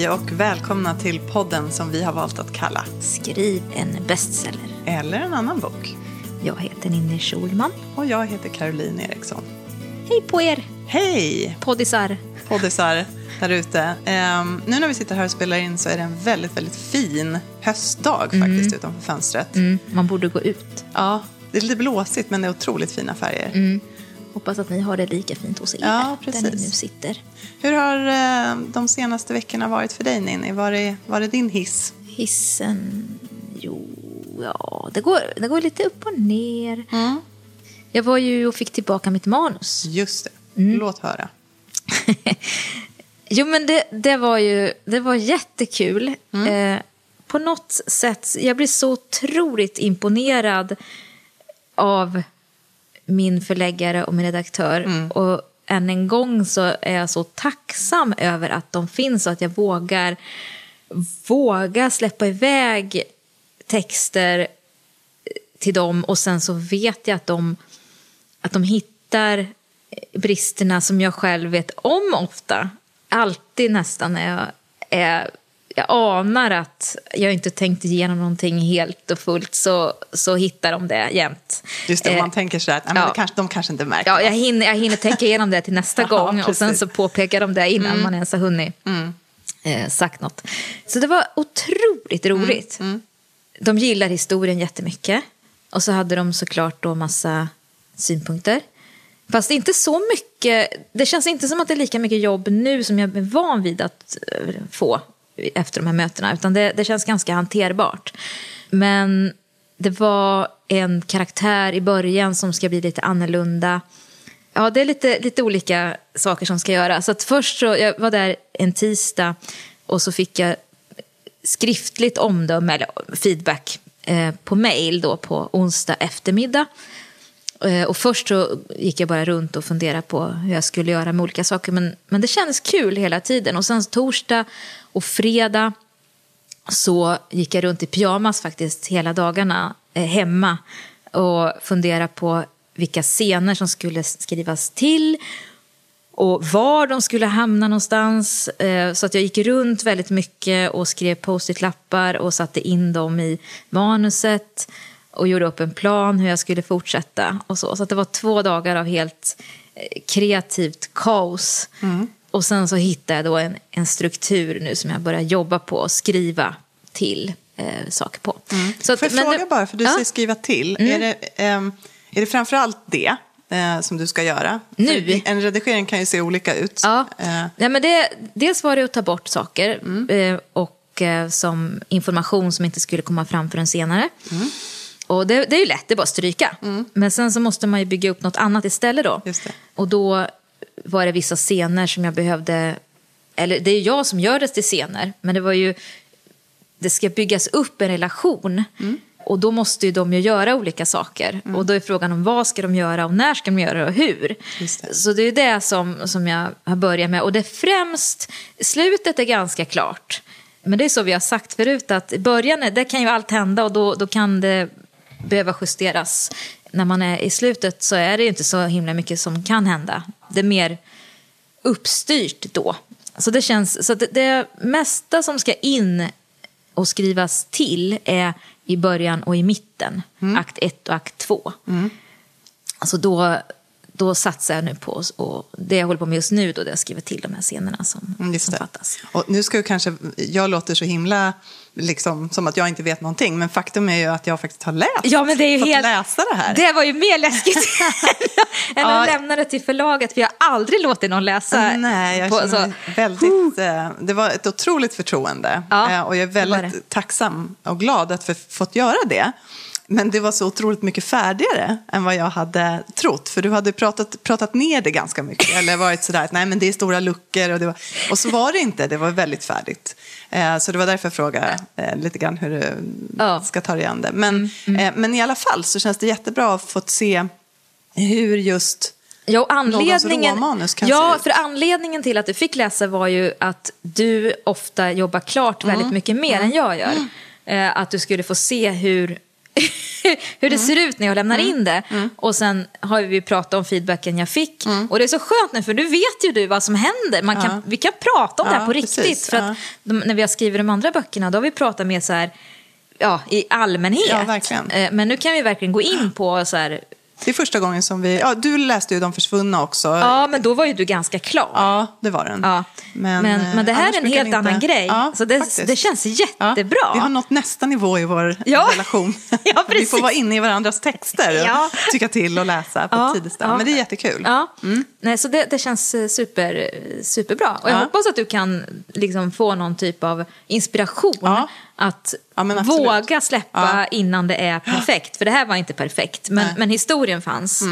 Hej och välkomna till podden som vi har valt att kalla Skriv en bestseller. Eller en annan bok. Jag heter Ninni Schulman. Och jag heter Caroline Eriksson. Hej på er Hej poddisar. poddisar där ute. Ehm, nu när vi sitter här och spelar in så är det en väldigt, väldigt fin höstdag faktiskt utanför fönstret. Mm, man borde gå ut. Ja, det är lite blåsigt men det är otroligt fina färger. Mm. Hoppas att ni har det lika fint hos er. Ja, Där precis. ni nu sitter. Hur har eh, de senaste veckorna varit för dig Ninni? Var är, var är din hiss? Hissen, jo, ja, det går, det går lite upp och ner. Jag var ju och fick tillbaka mitt manus. Just det, Mm. låt höra. Jo, men det, det var ju det var jättekul. Eh, på något sätt, jag blir så otroligt imponerad av min förläggare och min redaktör. Och än en gång så är jag så tacksam över att de finns och att jag vågar, vågar släppa iväg texter till dem och sen så vet jag att de, att de hittar bristerna som jag själv vet om ofta. Alltid nästan när jag är jag anar att jag inte tänkt igenom någonting helt och fullt så, så hittar de det jämt. Just det, Eh, man tänker så att nej, ja. kanske, de kanske inte märker Ja, jag hinner, jag hinner tänka igenom det till nästa Ja, gång och sen så påpekar de det innan man ens har hunnit eh, sagt något. Så det var otroligt roligt. De gillar historien jättemycket. Och så hade de såklart då massa synpunkter. Fast inte så mycket. Det känns inte som att det är lika mycket jobb nu som jag är van vid att eh, få efter de här mötena. Utan det, det känns ganska hanterbart. Men det var en karaktär i början som ska bli lite annorlunda. Ja, det är lite, lite olika saker som ska göras. Så att först så, jag var där en tisdag och så fick jag skriftligt omdöme, eller feedback, eh, på mail då på onsdag eftermiddag. Eh, och först så gick jag bara runt och funderade på hur jag skulle göra med olika saker. Men, men det kändes kul hela tiden. Och sen torsdag och fredag så gick jag runt i pyjamas faktiskt hela dagarna eh, hemma och funderade på vilka scener som skulle skrivas till och var de skulle hamna någonstans. Eh, Så att jag gick runt väldigt mycket och skrev post-it-lappar och satte in dem i manuset och gjorde upp en plan hur jag skulle fortsätta. Och så. så att det var två dagar av helt eh, kreativt kaos. Mm. Och sen så hittade jag då en, en struktur nu som jag börjar jobba på och skriva till eh, saker på. Så att- Får jag men fråga bara, för du Ja. Mm. säger skriva till. Är, det, ehm, är det framförallt det eh, som du ska göra? Nu? För en redigering kan ju se olika ut. Ja. Eh, ja men det, dels var det att ta bort saker eh, och eh, som information som inte skulle komma fram förrän senare. Och det, det är ju lätt, det är bara att stryka. Men sen så måste man ju bygga upp något annat istället då. Just det. Och då var det vissa scener som jag behövde, eller det är jag som gör det till scener, men det var ju, det ska byggas upp en relation. Och då måste ju de ju göra olika saker. Och då är frågan om vad ska de göra och när ska de göra det och hur. Det. Så det är det som, som jag har börjat med. Och det främst, slutet är ganska klart. Men det är så vi har sagt förut att i början är- där kan ju allt hända och då, då kan det behöva justeras. När man är i slutet så är det ju inte så himla mycket som kan hända. Det är mer uppstyrt då. Så det känns, så det, det mesta som ska in och skrivas till är i början och i mitten. Akt 1 och akt 2. Alltså då, då satsar jag nu på, och det jag håller på med just nu, då det jag skriver till de här scenerna som, Mm, som fattas. Och nu ska jag kanske, jag låter så himla liksom, som att jag inte vet någonting, men faktum är ju att jag faktiskt har läst. Ja, men det är ju helt... läsa det här. Det var ju mer läskigt än Ja. att lämna det till förlaget, för jag har aldrig låtit någon läsa. Nej, jag på- känner så- väldigt... eh, Det var ett otroligt förtroende. Ja, eh, och jag är väldigt tacksam och glad att få fått göra det. Men det var så otroligt mycket färdigare än vad jag hade trott. För du hade pratat, pratat ner det ganska mycket. Eller varit sådär att nej men det är stora luckor. Och, det var, och så var det inte, det var väldigt färdigt. Eh, så det var därför jag frågade eh, lite grann hur du Ja. ska ta dig an det. Men, eh, men i alla fall så känns det jättebra att få se hur just Ja, anledningen, se ja, för anledningen till att du fick läsa var ju att du ofta jobbar klart väldigt Mm. mycket mer än jag gör. Eh, att du skulle få se hur, hur det ser ut när jag lämnar Mm. in det. Och sen har vi pratat om feedbacken jag fick. Mm. Och det är så skönt nu för nu vet ju du vad som händer. Man kan, Vi kan prata om det här Ja, på precis. riktigt. För att de, när vi har skrivit de andra böckerna då har vi pratat mer så här, ja, i allmänhet. Ja. Eh, Men nu kan vi verkligen gå in på så här, Det är första gången som vi... Ja, du läste ju De försvunna också. ja men då var ju du ganska klar. Ja, det var den. Ja. Men, men, eh, det här är en helt vi inte- annan grej. Ja, så det, det känns Ja, jättebra. Vi har nått nästa nivå i vår Ja. relation. Ja, vi precis. får vara inne i varandras texter och Ja. tycka till och läsa på ett tidigt. Men det är jättekul. Ja. Nej, så det, det känns eh, super, superbra. Och jag Ja. hoppas att du kan liksom få någon typ av inspiration Ja. att Ja, våga släppa Ja. innan det är perfekt. För det här var inte perfekt, men, men historien fanns.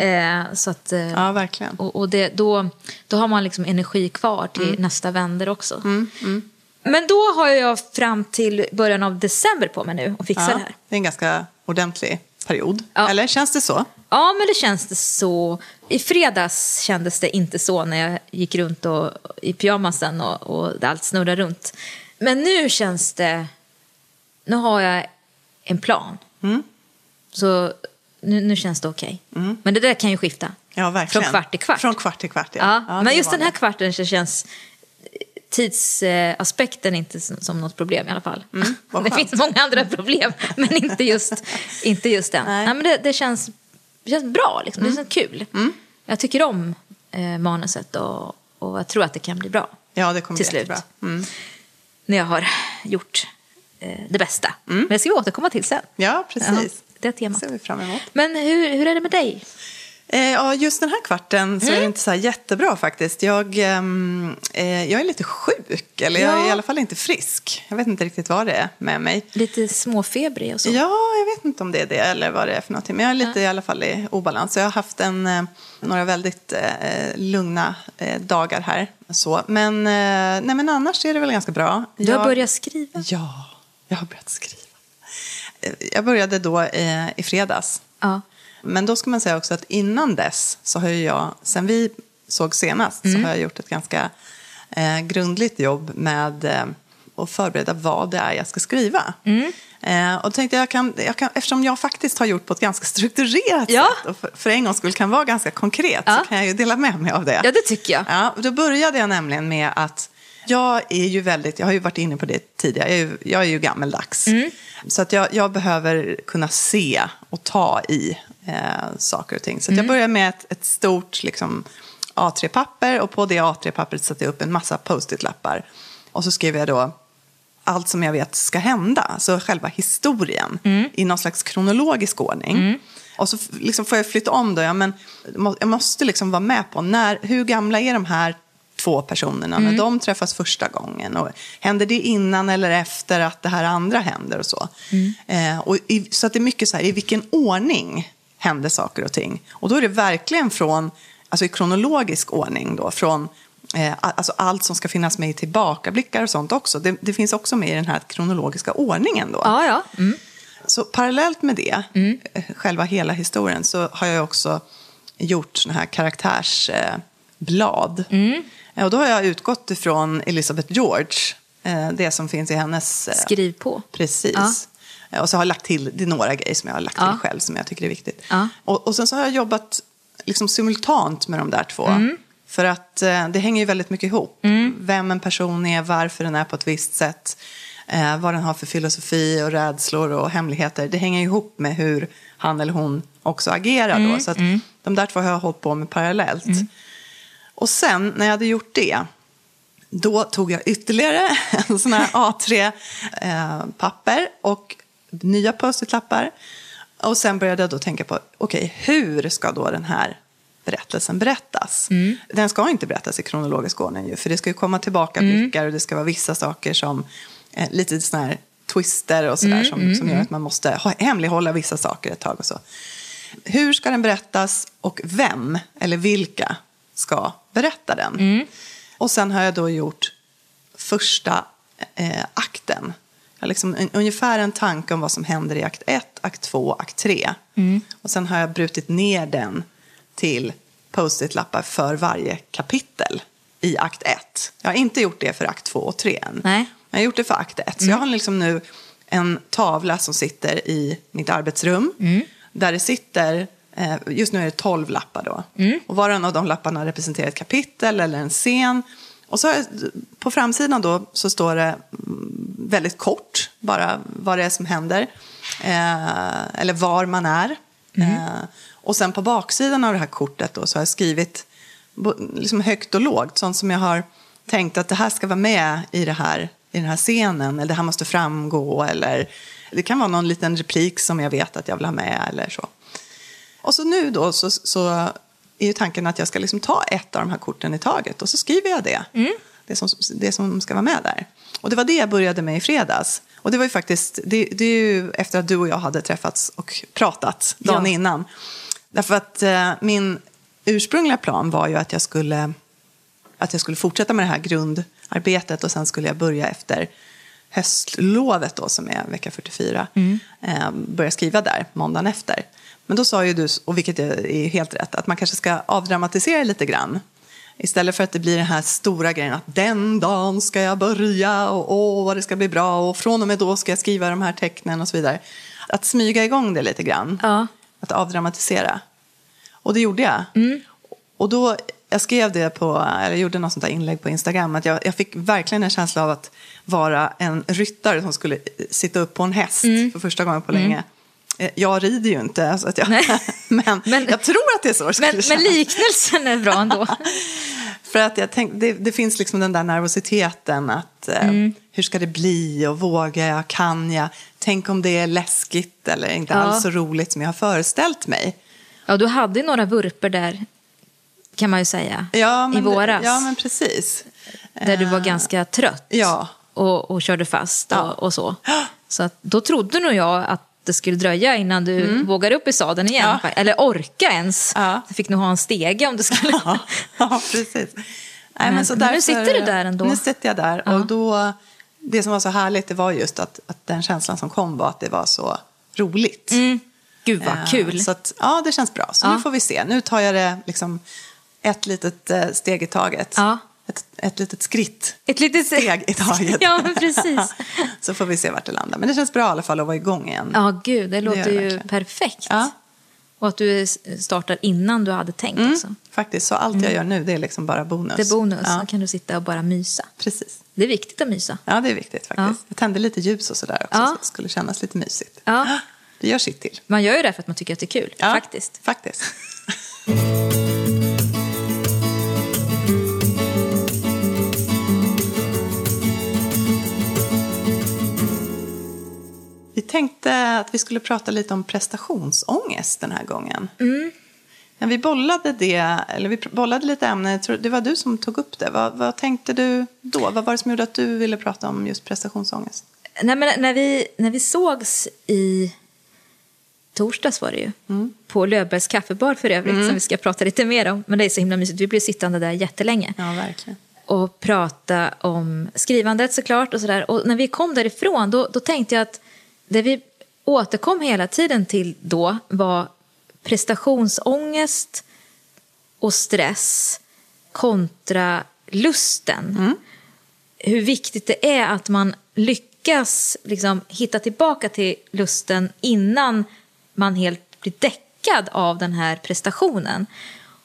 Eh, så att, eh, Mm, Ja, verkligen. Och, och det, då, då har man liksom energi kvar till Mm. nästa vänder också. Men då har jag fram till början av december på mig nu att fixa det här. det är en ganska ordentlig period. Eller känns det så? Ja, men det känns det så. I fredags kändes det inte så när jag gick runt och, i pyjamasen och, och allt snurrade runt. Men nu känns det... Nu har jag en plan. Mm. Så nu, nu känns det okej. Men det där kan ju skifta. Ja, verkligen. Från kvart till kvart. Från kvart till kvart, ja. Ja, Ja, det men just den här vanligt. kvarten så känns tidsaspekten inte som, som något problem i alla fall. Mm, det finns många andra problem, men inte just, inte just den. Nej. Nej. men det, det, känns, det känns bra, liksom. det känns kul. Mm. Jag tycker om eh, manuset och, och jag tror att det kan bli bra Ja, det kommer till bli slut. jättebra. Mm. När jag har gjort eh, det bästa. Men det ska vi återkomma till sen. Ja, precis. Ja, det temat. ser vi fram emot. Men hur, hur är det med dig? Eh, ja, just den här kvarten så är det Mm. inte så jättebra faktiskt. Jag, ehm, eh, jag är lite sjuk, eller jag är Ja. i alla fall inte frisk. Jag vet inte riktigt vad det är med mig. Lite småfebrig och så? Ja, jag vet inte om det är det eller vad det är för någonting. Men jag är lite i alla fall i obalans. Så jag har haft en, eh, några väldigt eh, lugna eh, dagar här. Så. Men, eh, nej, men annars är det väl ganska bra. Du har Jag- börjat skriva? Ja, jag har börjat skriva. Jag började då eh, i fredags. Ja. Men då ska man säga också att innan dess så har ju jag, sen vi såg senast, Mm. så har jag gjort ett ganska eh, grundligt jobb med eh, att förbereda vad det är jag ska skriva. Mm. Eh, och tänkte jag, kan, jag kan, eftersom jag faktiskt har gjort på ett ganska strukturerat Ja. sätt och för, för en gångs skull kan vara ganska konkret Ja. så kan jag ju dela med mig av det. ja, det tycker jag. Ja, då började jag nämligen med att jag är ju väldigt, jag har ju varit inne på det tidigare, jag är ju, jag är ju gammeldags. Mm. Så att jag, jag behöver kunna se och ta i eh, saker och ting. Så Mm. jag började med ett, ett stort liksom, A3-papper och på det A3-pappret satte jag upp en massa post-it-lappar. Och så skrev jag då allt som jag vet ska hända, alltså själva historien Mm. i någon slags kronologisk ordning. Och så liksom får jag flytta om då, ja, men jag måste liksom vara med på när, hur gamla är de här två personerna Mm. när de träffas första gången? Och händer det innan eller efter att det här andra händer och så? Mm. Eh, och i, så att det är mycket så här, i vilken ordning händer saker och ting? Och då är det verkligen från, alltså i kronologisk ordning då, från Eh, alltså allt som ska finnas med i tillbakablickar och sånt också. Det, det finns också med i den här kronologiska ordningen då. Ja, ja. Mm. Så parallellt med det, eh, själva hela historien, så har jag också gjort såna här karaktärsblad. Eh, blad. Eh, och då har jag utgått ifrån Elizabeth George, eh, det som finns i hennes... Eh, Skriv på. Precis. Ja. Och så har jag lagt till, det är några grejer som jag har lagt Ja. till själv som jag tycker är viktigt. Ja. Och, och sen så har jag jobbat liksom simultant med de där två. Mm. För att det hänger ju väldigt mycket ihop. Vem en person är, varför den är på ett visst sätt. Eh, vad den har för filosofi och rädslor och hemligheter. Det hänger ju ihop med hur han eller hon också agerar Mm, då. Så att de där två har jag hållit på med parallellt. Och sen när jag hade gjort det då tog jag ytterligare en sån här A3-papper och nya post-it-lappar. Och sen började jag då tänka på, okej, hur ska då den här berättelsen berättas? Den ska inte berättas i kronologisk ordning ju, för det ska ju komma tillbaka blickar och det ska vara vissa saker som, eh, lite såna här twister och sådär som, som gör att man måste ha, hemlighålla vissa saker ett tag och så. Hur ska den berättas och vem eller vilka ska berätta den? Och sen har jag då gjort första eh, akten. Jag har liksom en, ungefär en tanke om vad som händer i akt 1, akt 2, akt 3. Och sen har jag brutit ner den till post-it-lappar för varje kapitel i akt 1. Jag har inte gjort det för akt 2 och 3 än. Nej. Jag har gjort det för akt 1. Så jag har liksom nu en tavla som sitter i mitt arbetsrum. Där det sitter, just nu är det tolv lappar då. Och var och en av de lapparna representerar ett kapitel eller en scen. Och så på framsidan då så står det mm, väldigt kort bara vad det är som händer. Eh, eller var man är. Eh, och sen på baksidan av det här kortet då, så har jag skrivit liksom högt och lågt, sånt som jag har tänkt att det här ska vara med i, det här, i den här scenen, eller det här måste framgå, eller det kan vara någon liten replik som jag vet att jag vill ha med, eller så. Och så nu då så, så är ju tanken att jag ska liksom ta ett av de här korten i taget och så skriver jag det. Det, som, det som ska vara med där. Och det var det jag började med i fredags. Och det var ju faktiskt, det, det är ju efter att du och jag hade träffats och pratat dagen Ja. innan. Därför att eh, min ursprungliga plan var ju att jag skulle att jag skulle fortsätta med det här grundarbetet och sen skulle jag börja efter höstlovet då som är vecka 44. Eh, börja skriva där måndagen efter. Men då sa ju du, och vilket är helt rätt, att man kanske ska avdramatisera lite grann. Istället för att det blir den här stora grejen att den dagen ska jag börja och åh vad det ska bli bra och från och med då ska jag skriva de här tecknen och så vidare. Att smyga igång det lite grann. Ja. Att avdramatisera. Och det gjorde jag. Och då, jag skrev det på, eller gjorde något sånt där inlägg på Instagram, att jag, jag fick verkligen en känsla av att vara en ryttare som skulle sitta upp på en häst för första gången på länge. Eh, Jag rider ju inte, så att jag, men, Men- jag tror att det är så det Men, men liknelsen är bra ändå. För att jag tänk, det, det finns liksom den där nervositeten att eh, Mm. hur ska det bli och vågar jag, kan jag, tänk om det är läskigt eller inte Ja. alls så roligt som jag har föreställt mig. Ja, du hade ju några vurper där, kan man ju säga, Ja, i våras. Ja, men precis. Där du var ganska trött Ja. och, och körde fast och, och så. Så att, då trodde nog jag att det skulle dröja innan du vågade upp i sadeln igen. Mm. Ja. Eller orka ens. Ja. Du fick nog ha en stege om du skulle... Ja, ja precis. Nej, Men- så men nu sitter du där ändå. Nu sitter jag där. Och då, det som var så härligt det var just att, att den känslan som kom var att det var så roligt. Mm. Gud vad Eh, kul. Så att, ja, det känns bra. Så nu får vi se. Nu tar jag det liksom ett litet eh, steg i taget. Ett, ett litet skritt. Ett litet Steg i taget. ja, precis. så får vi se vart det landar. Men det känns bra i alla fall att vara igång igen. Ja, gud, det låter det ju verkligen. perfekt. Ja. Och att du startar innan du hade tänkt Mm, också. faktiskt, så allt jag gör nu det är liksom bara bonus. Mm. Det är bonus, Ja, då kan du sitta och bara mysa. precis. Det är viktigt att mysa. Ja, det är viktigt faktiskt. Ja. Jag tände lite ljus och sådär också, Ja. så det skulle kännas lite mysigt. Ja. Det gör sitt till. Man gör ju det för att man tycker att det är kul, Ja, faktiskt. faktiskt. tänkte att vi skulle prata lite om prestationsångest den här gången. Men vi bollade det, eller vi bollade lite ämnen, det var du som tog upp det. Vad, vad tänkte du då? Vad var det som gjorde att du ville prata om just prestationsångest? Nej, men när, vi, när vi sågs i torsdags var det ju, Mm. på Löfbergs kaffebar för övrigt, som vi ska prata lite mer om. Men det är så himla mysigt, vi blev sittande där jättelänge. Ja, verkligen. och prata om skrivandet såklart. Och, sådär. och när vi kom därifrån då, då tänkte jag att det vi återkom hela tiden till då var prestationsångest och stress kontra lusten. Hur viktigt det är att man lyckas liksom, hitta tillbaka till lusten innan man helt blir däckad av den här prestationen.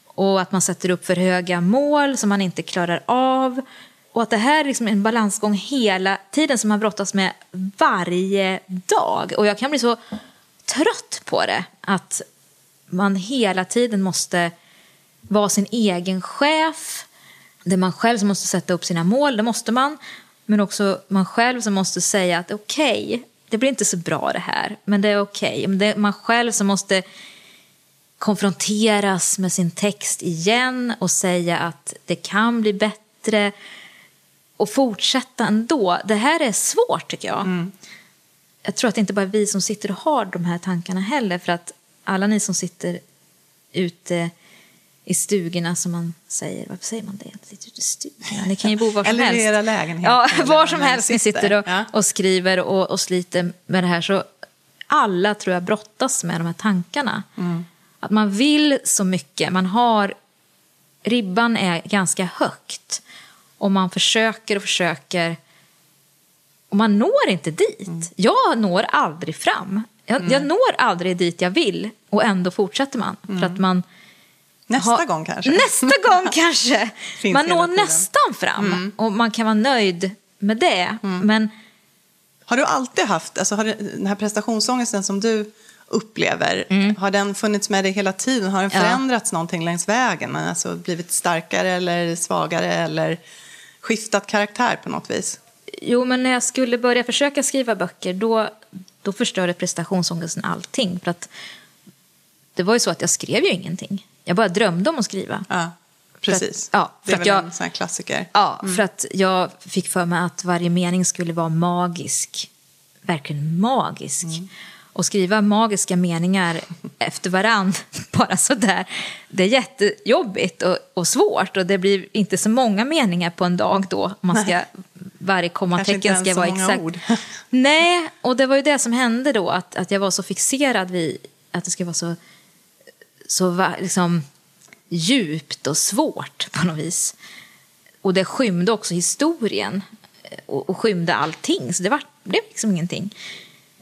Och att man sätter upp för höga mål som man inte klarar av. Och att det här är liksom en balansgång hela tiden som man brottas med varje dag. Och jag kan bli så trött på det. Att man hela tiden måste vara sin egen chef. Det är man själv som måste sätta upp sina mål, det måste man. Men också man själv som måste säga att okej, det blir inte så bra det här, men det är okej. Okay. Det är man själv som måste konfronteras med sin text igen och säga att det kan bli bättre och fortsätta ändå. Det här är svårt tycker jag. Jag tror att det inte bara är vi som sitter och har de här tankarna heller för att alla ni som sitter ute i stugorna som man säger, varför säger man det? Sitter ute i stugorna? Ni kan ju bo var som Eller i helst. era lägenheter, Ja, var som helst ni sitter. sitter och, Ja. och skriver och, och sliter med det här så alla tror jag brottas med de här tankarna. Mm. Att man vill så mycket, man har, ribban är ganska högt och man försöker och försöker Och man når inte dit. Jag når aldrig fram. Jag, jag når aldrig dit jag vill och ändå fortsätter man. För att man Nästa har- gång kanske. Nästa gång kanske. Man når tiden. Mm. nästan fram och man kan vara nöjd med det. Men Har du alltid haft, alltså har den här prestationsångesten som du upplever, har den funnits med dig hela tiden? Har den Mm. Ja. förändrats någonting längs vägen? Alltså blivit starkare eller svagare eller skiftat karaktär på något vis? Jo, men när jag skulle börja försöka skriva böcker då, då förstörde prestationsångesten allting. För att det var ju så att jag skrev ju ingenting. Jag bara drömde om att skriva. Ja, precis. Att- ja, det är att väl jag- en sån här klassiker. Ja, för att jag fick för mig att varje mening skulle vara magisk. Verkligen magisk. Och skriva magiska meningar efter varann, bara sådär, det är jättejobbigt och, och svårt. Och det blir inte så många meningar på en dag då. Man ska, varje kommatecken ska vara exakt. ord. Nej, och det var ju det som hände då, att, att jag var så fixerad vid att det skulle vara så, så liksom, djupt och svårt på något vis. Och det skymde också historien eh, och, och skymde allting, så det var, blev liksom ingenting.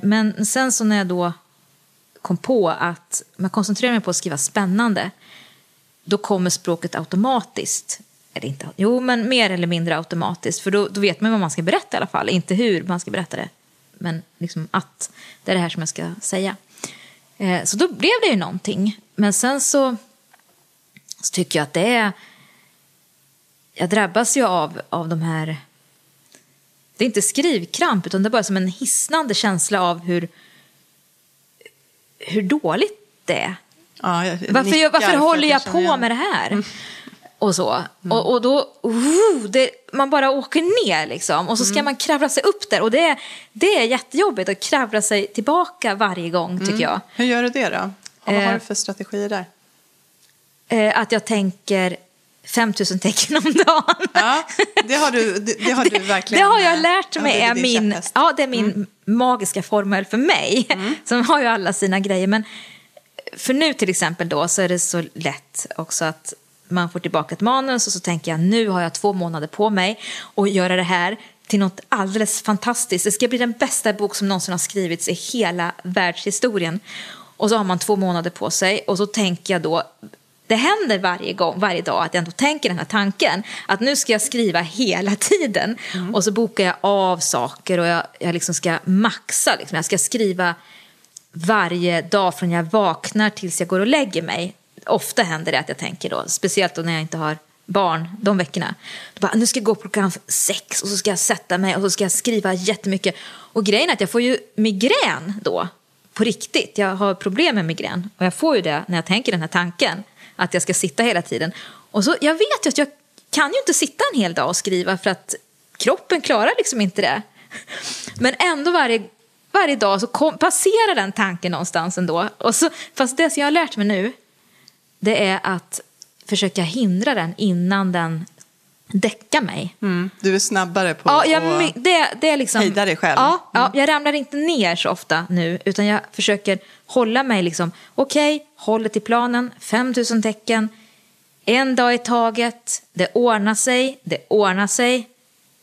Men sen så när jag då kom på att man koncentrerar mig på att skriva spännande, då kommer språket automatiskt. Eller inte, jo, men mer eller mindre automatiskt. För då, då vet man vad man ska berätta i alla fall. Inte hur man ska berätta det, men liksom att det är det här som jag ska säga. Eh, så då blev det ju någonting. Men sen så, så tycker jag att det är... Jag drabbas ju av, av de här... Det är inte skrivkramp, utan det är bara som en hisnande känsla av hur, hur dåligt det är. Ja, jag Varför, jag, varför för håller jag på igen. med det här? Och så. Och, och då, uh, det, man bara åker ner liksom. Och så ska man kravla sig upp där. Och det, är- det är jättejobbigt att kravla sig tillbaka varje gång tycker jag. Hur gör du det då? Och vad har Eh. du för strategier där? Eh, att jag tänker 5000 tecken om dagen. Ja, det har du, det, det har du verkligen... Det har jag lärt ja, mig det är min, käpphäst. ja, det är min magiska formel för mig. Sen har ju alla sina grejer. Men för nu till exempel då så är det så lätt också att man får tillbaka ett manus och så tänker jag nu har jag två månader på mig att göra det här till något alldeles fantastiskt. Det ska bli den bästa bok som någonsin har skrivits i hela världshistorien. Och så har man två månader på sig och så tänker jag då det händer varje gång, varje dag att jag ändå tänker den här tanken att nu ska jag skriva hela tiden och så bokar jag av saker och jag, jag liksom ska maxa. Liksom. Jag ska skriva varje dag från jag vaknar tills jag går och lägger mig. Ofta händer det att jag tänker då, speciellt då när jag inte har barn de veckorna. Bara, nu ska jag gå klockan sex och så ska jag sätta mig och så ska jag skriva jättemycket. Och grejen är att jag får ju migrän då, på riktigt. Jag har problem med migrän och jag får ju det när jag tänker den här tanken att jag ska sitta hela tiden. Och så, jag vet ju att jag kan ju inte sitta en hel dag och skriva för att kroppen klarar liksom inte det. Men ändå varje, varje dag så kom, passerar den tanken någonstans ändå. Och så, fast det som jag har lärt mig nu, det är att försöka hindra den innan den däckar mig. Mm, du är snabbare på Ja, jag, att... det, det är liksom, hejda dig själv. Ja, ja, jag ramlar inte ner så ofta nu, utan jag försöker hålla mig liksom, okej, håller till planen, 5000 tecken, en dag i taget, det ordnar sig, det ordnar sig,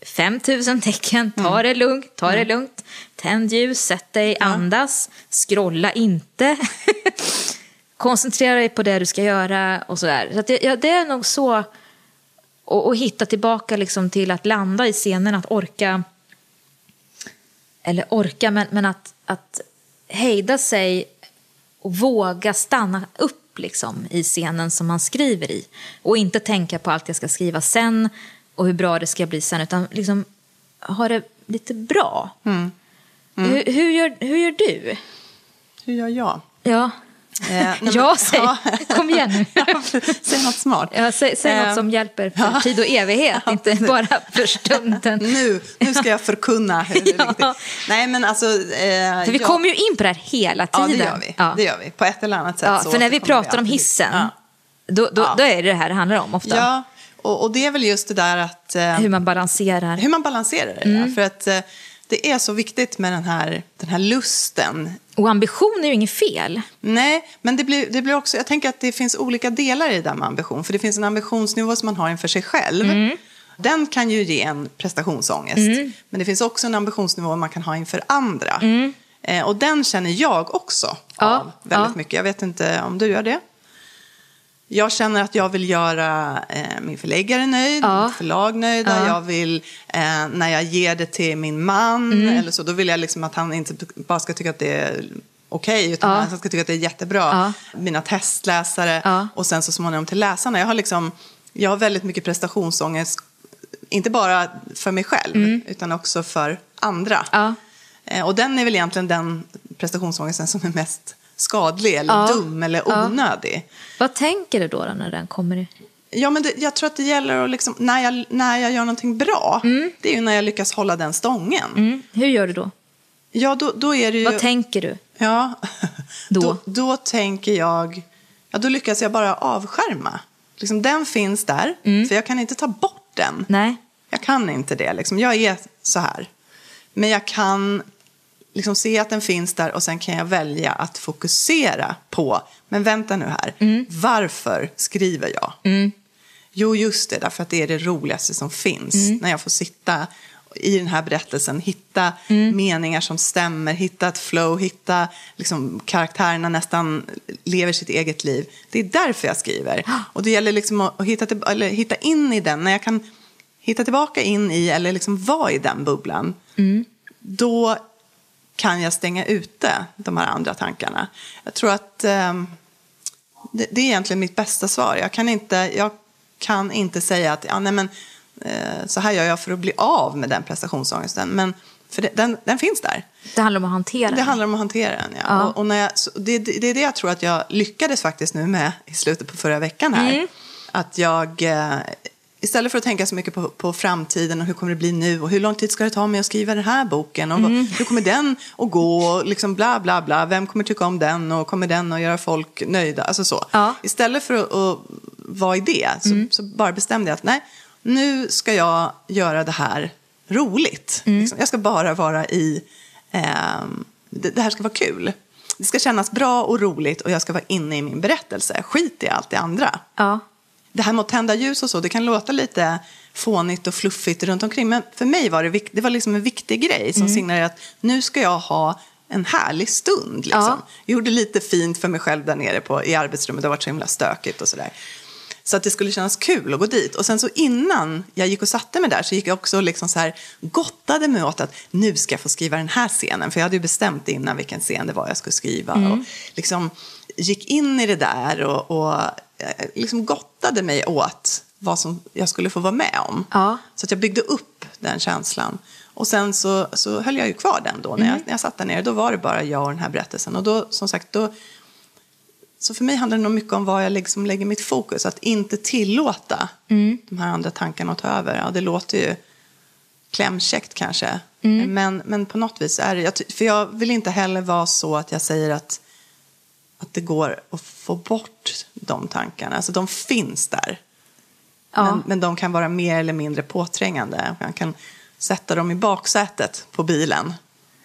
5000 tecken, ta det lugnt, ta det lugnt, tänd ljus, sätt dig, andas, scrolla inte. Koncentrera dig på det du ska göra och sådär. Så det, ja, det är nog så och, och hitta tillbaka liksom till att landa i scenen, att orka, eller orka, men, men att, att hejda sig och våga stanna upp liksom, i scenen som man skriver i. Och inte tänka på allt jag ska skriva sen och hur bra det ska bli sen, utan liksom ha det lite bra. Hur, hur, gör, hur gör du? Hur gör jag? Ja, Eh, ja säg. Ja. Kom igen nu. Ja, Säg något smart. Ja, säg säg Eh, något som hjälper för tid och evighet, inte bara för stunden. Nu, nu ska jag förkunna hur Ja. Nej, men alltså... Eh, För vi jag- kommer ju in på det här hela Ja, tiden. det gör vi. Ja. Det gör vi. På ett eller annat sätt. Ja, så för när vi pratar om alltid. hissen, Ja. då, då, Ja. då är det det här det handlar om ofta. Ja, och, och det är väl just det där att... Eh, Hur man balanserar. hur man balanserar det. Mm. ja. För att eh, det är så viktigt med den här, den här lusten. Och ambition är ju inget fel. Nej, men det blir, det blir också... Jag tänker att det finns olika delar i det där med ambition. För det finns en ambitionsnivå som man har inför sig själv. Mm. Den kan ju ge en prestationsångest. Men det finns också en ambitionsnivå man kan ha inför andra. Eh, och den känner jag också Ja, av väldigt ja. mycket. Jag vet inte om du gör det? Jag känner att jag vill göra eh, min förläggare nöjd, Ja. mitt förlag nöjda. Ja. Jag vill, eh, när jag ger det till min man, Mm. eller så, då vill jag liksom att han inte bara ska tycka att det är okej, utan Ja. han ska tycka att det är jättebra. Mina testläsare och sen så småningom till läsarna. Jag har, liksom, jag har väldigt mycket prestationsångest, inte bara för mig själv, utan också för andra. Mm. Eh, Och den är väl egentligen den prestationsångesten som är mest skadlig eller Ja. dum eller Ja. onödig. Vad tänker du då, då när den kommer? i- Ja, men det, jag tror att det gäller att liksom, när, jag, när jag gör någonting bra, det är ju när jag lyckas hålla den stången. Mm. Hur gör du då? Ja, då, då är det ju... Vad tänker du? ja, Då? då? Då tänker jag... Ja, då lyckas jag bara avskärma. Liksom, den finns där, för jag kan inte ta bort den. Nej. Jag kan inte det. Liksom. Jag är så här. Men jag kan liksom se att den finns där och sen kan jag välja att fokusera på, men vänta nu här, varför skriver jag? Jo, just det, därför att det är det roligaste som finns. När jag får sitta i den här berättelsen, hitta meningar som stämmer, hitta ett flow, hitta liksom, karaktärerna nästan lever sitt eget liv. Det är därför jag skriver. Och det gäller liksom att, hitta, eller hitta in i den, när jag kan hitta tillbaka in i eller liksom vara i den bubblan. Då kan jag stänga ute de här andra tankarna. Jag tror att ehm, det, det är egentligen mitt bästa svar. Jag kan inte, jag kan inte säga att ja, nej, men, eh, så här gör jag för att bli av med den prestationsångesten. Men för det, den, den finns där. Det handlar om att hantera Det den. handlar om att hantera den. Ja. Ja. Och, och när jag, det, det, det är det jag tror att jag lyckades faktiskt nu med i slutet på förra veckan här. Mm. Att jag, eh, istället för att tänka så mycket på, på framtiden och hur kommer det bli nu och hur lång tid ska det ta mig att skriva den här boken och Mm. hur kommer den att gå och liksom bla bla bla, vem kommer tycka om den och kommer den att göra folk nöjda, alltså så. Ja. Istället för att, att vara i det så, så bara bestämde jag att nej, nu ska jag göra det här roligt. Liksom. Jag ska bara vara i, ehm, det, det här ska vara kul. Det ska kännas bra och roligt och jag ska vara inne i min berättelse. Skit i allt det andra. Ja. Det här med att tända ljus och så, det kan låta lite fånigt och fluffigt runt omkring. Men för mig var det, det var liksom en viktig grej som signalerade att nu ska jag ha en härlig stund. Liksom. Ja. Jag gjorde lite fint för mig själv där nere på, i arbetsrummet. Det har varit så himla stökigt och sådär. Så att det skulle kännas kul att gå dit. Och sen så innan jag gick och satte mig där så gick jag också liksom så här gottade mig åt att nu ska jag få skriva den här scenen. För jag hade ju bestämt innan vilken scen det var jag skulle skriva. Och liksom gick in i det där och, och liksom gottade mig åt vad som jag skulle få vara med om. Ja. Så att jag byggde upp den känslan. Och sen så, så höll jag ju kvar den då. När, jag, när jag satt där nere, då var det bara jag och den här berättelsen. Och då, som sagt, då... Så för mig handlar det nog mycket om var jag liksom lägger mitt fokus. Att inte tillåta de här andra tankarna att ta över. Ja, det låter ju klämkäckt kanske. Men, men på något vis är det... Jag, för jag vill inte heller vara så att jag säger att, att det går att få bort de tankarna. Alltså de finns där. Ja. Men, men de kan vara mer eller mindre påträngande. Man kan sätta dem i baksätet på bilen.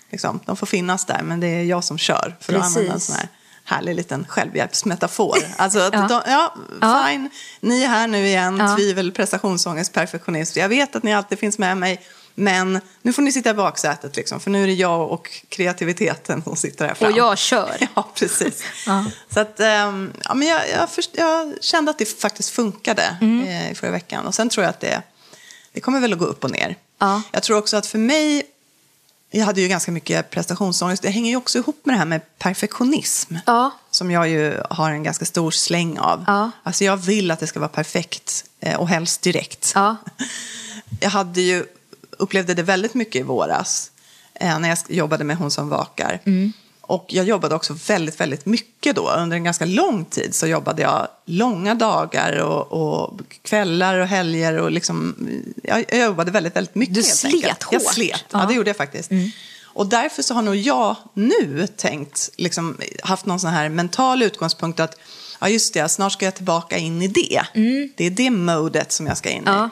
Liksom. De får finnas där, men det är jag som kör. För att använda en sån här härlig liten självhjälpsmetafor. Alltså, att Ja. de, ja, Ja. fine. Ni är här nu igen, Ja. tvivel, prestationsångest, perfektionist. Jag vet att ni alltid finns med mig. Men nu får ni sitta i baksätet, liksom, för nu är det jag och kreativiteten som sitter här fram. Och jag kör. Ja, precis. Ja. Så att, ehm, ja, men jag, jag, först, jag kände att det faktiskt funkade Mm. eh, i förra veckan. Och sen tror jag att det, det kommer väl att gå upp och ner. Ja. Jag tror också att för mig, jag hade ju ganska mycket prestationsångest. Det hänger ju också ihop med det här med perfektionism. Ja. Som jag ju har en ganska stor släng av. Ja. Alltså jag vill att det ska vara perfekt eh, och helst direkt. Ja. Jag hade ju, upplevde det väldigt mycket i våras eh, när jag jobbade med Hon som vakar. Och jag jobbade också väldigt, väldigt mycket då. Under en ganska lång tid så jobbade jag långa dagar och, och kvällar och helger. Och liksom, jag, jag jobbade väldigt, väldigt mycket Du slet enkelt. Jag hårt. slet, ja. Ja. det gjorde jag faktiskt. Och därför så har nog jag nu tänkt, liksom, haft någon sån här mental utgångspunkt att ja just det, snart ska jag tillbaka in i det. Det är det modet som jag ska in i. Ja.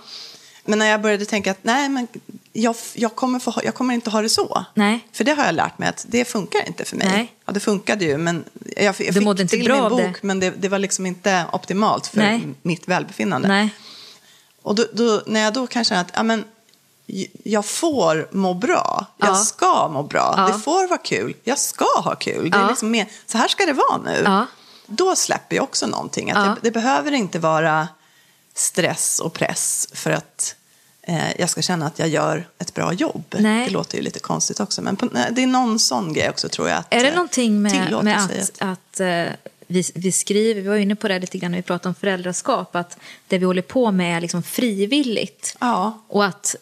Men när jag började tänka att nej, men jag, jag, kommer få, jag kommer inte ha det så. Nej. För det har jag lärt mig att det funkar inte för mig. Nej. Ja, det funkade ju, men jag, jag fick inte till bra min bok, det. men det, det var liksom inte optimalt för Nej. mitt välbefinnande. Nej. Och då, då, när jag då kan känna att ja, men, jag får må bra, jag Ja. ska må bra, Ja. det får vara kul, jag ska ha kul. Det är liksom mer, så här ska det vara nu. Ja. Då släpper jag också någonting. Att Ja. det, det behöver inte vara stress och press för att eh, jag ska känna att jag gör ett bra jobb. Nej. Det låter ju lite konstigt också, men på, nej, det är någon sån grej också tror jag. Att, Är det eh, någonting med, med att, att eh, vi, vi skriver, vi var inne på det lite grann när vi pratade om föräldraskap, att det vi håller på med är liksom frivilligt. Ja. Och att,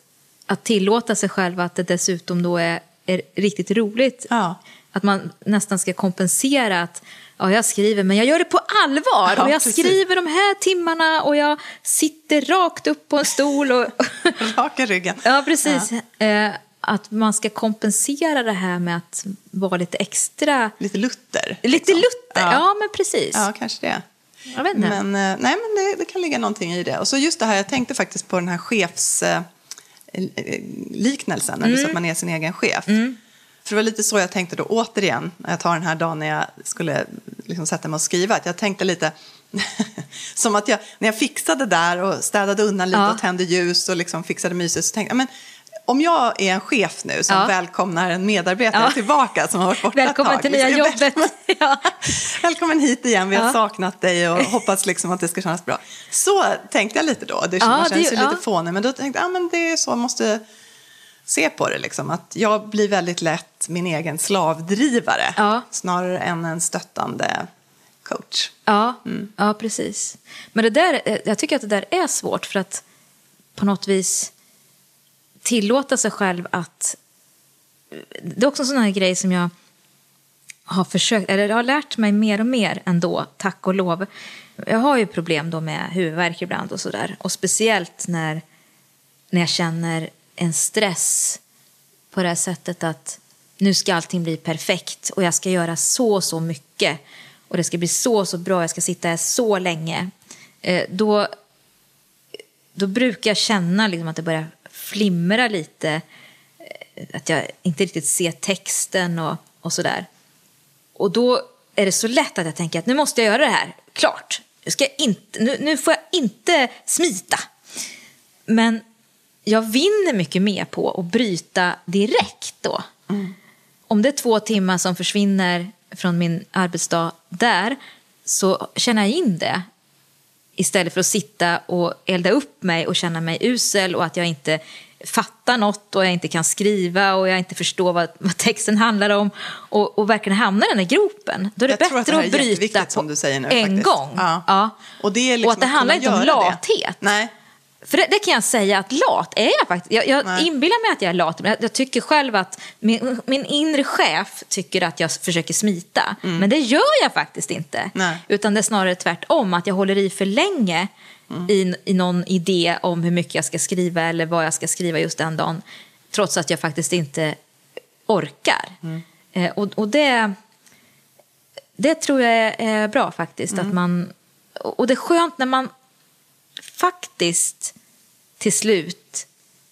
att tillåta sig själv att det dessutom då är, är riktigt roligt. Ja. Att man nästan ska kompensera att ja, jag skriver, men jag gör det på allvar. Ja, och jag precis. skriver de här timmarna och jag sitter rakt upp på en stol. Och, Raka ryggen. ja, precis. Eh, att man ska kompensera det här med att vara lite extra... Lite Luther. Lite liksom. Luther, ja, Ja. men precis. Ja, kanske det. Jag vet inte. Men, eh, nej, men det, det kan ligga någonting i det. Och så just det här, jag tänkte faktiskt på den här chefs... Eh, eh, liknelsen, Mm. eller så att man är sin egen chef. För det var lite så jag tänkte då, återigen, när jag tar den här dagen när jag skulle liksom sätta mig och skriva, att jag tänkte lite som att jag, när jag fixade där och städade undan lite Ja. och tände ljus och liksom fixade mysigt, så tänkte jag, men om jag är en chef nu som Ja. välkomnar en medarbetare Ja. tillbaka som har varit borta Välkommen ett tag. till nya jobbet. Ja. Välkommen hit igen, vi har Ja. saknat dig och hoppas liksom att det ska kännas bra. Så tänkte jag lite då. Det, Ja, man det- känns ju ja. lite fånig, men då tänkte jag ah, men det är så måste se på det. Liksom. Att jag blir väldigt lätt min egen slavdrivare Ja. snarare än en stöttande coach. Ja, Mm. ja, precis. Men det där, eh, jag tycker att det där är svårt för att på något vis tillåta sig själv att... Det är också en sån här grej som jag har försökt, eller har lärt mig mer och mer ändå, tack och lov. Jag har ju problem då med huvudvärk ibland och sådär. Och speciellt när, när jag känner en stress på det här sättet att nu ska allting bli perfekt och jag ska göra så och så mycket och det ska bli så och så bra, jag ska sitta här så länge. Eh, då, då brukar jag känna liksom att det börjar flimra lite, eh, att jag inte riktigt ser texten och, och sådär. Och då är det så lätt att jag tänker att nu måste jag göra det här, klart. Nu, ska inte, nu, nu får jag inte smita. Men jag vinner mycket mer på att bryta direkt då. Om det är två timmar som försvinner från min arbetsdag där så känner jag in det istället för att sitta och elda upp mig och känna mig usel och att jag inte fattar något och jag inte kan skriva och jag inte förstår vad, vad texten handlar om och, och verkligen hamna i den här gropen. Då är det Jag att det bättre att, är bryta på som du säger nu, en gång. Ja. Och det är liksom och att det att handlar inte om göra det. lathet. Nej. För det, det kan jag säga att lat är jag faktiskt. Jag, jag Nej. inbillar mig att jag är lat, men jag, jag tycker själv att min, min inre chef tycker att jag försöker smita. Men det gör jag faktiskt inte. Mm. Nej. Utan det är snarare tvärtom, att jag håller i för länge Mm. i, i någon idé om hur mycket jag ska skriva eller vad jag ska skriva just den dagen. Trots att jag faktiskt inte orkar. Mm. Eh, och, och det, det tror jag är, är bra faktiskt. Mm. Att man, och det är skönt när man faktiskt till slut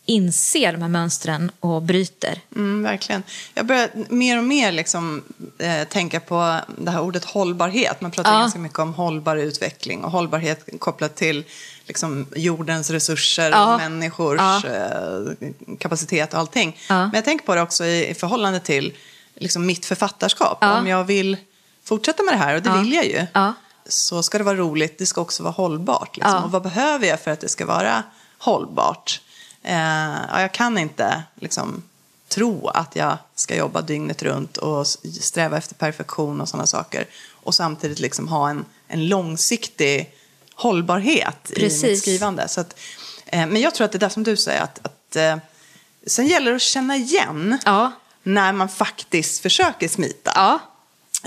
inser de här mönstren och bryter. Mm, verkligen. Jag börjar mer och mer liksom, eh, tänka på det här ordet hållbarhet. Man pratar Ja. ganska mycket om hållbar utveckling och hållbarhet kopplat till liksom, jordens resurser Ja. människors Ja. eh, kapacitet och allting. Men jag tänker på det också i, i förhållande till liksom, mitt författarskap. Om jag vill fortsätta med det här, och det vill jag ju. Så ska det vara roligt. Det ska också vara hållbart. Liksom. Ja. Och vad behöver jag för att det ska vara hållbart? Eh, ja, jag kan inte liksom, tro att jag ska jobba dygnet runt och sträva efter perfektion och sådana saker. Och samtidigt liksom ha en, en långsiktig hållbarhet i Precis. mitt skrivande. Så att, eh, men jag tror att det är där som du säger. Att, att, eh, sen gäller det att känna igen Ja. när man faktiskt försöker smita. Ja.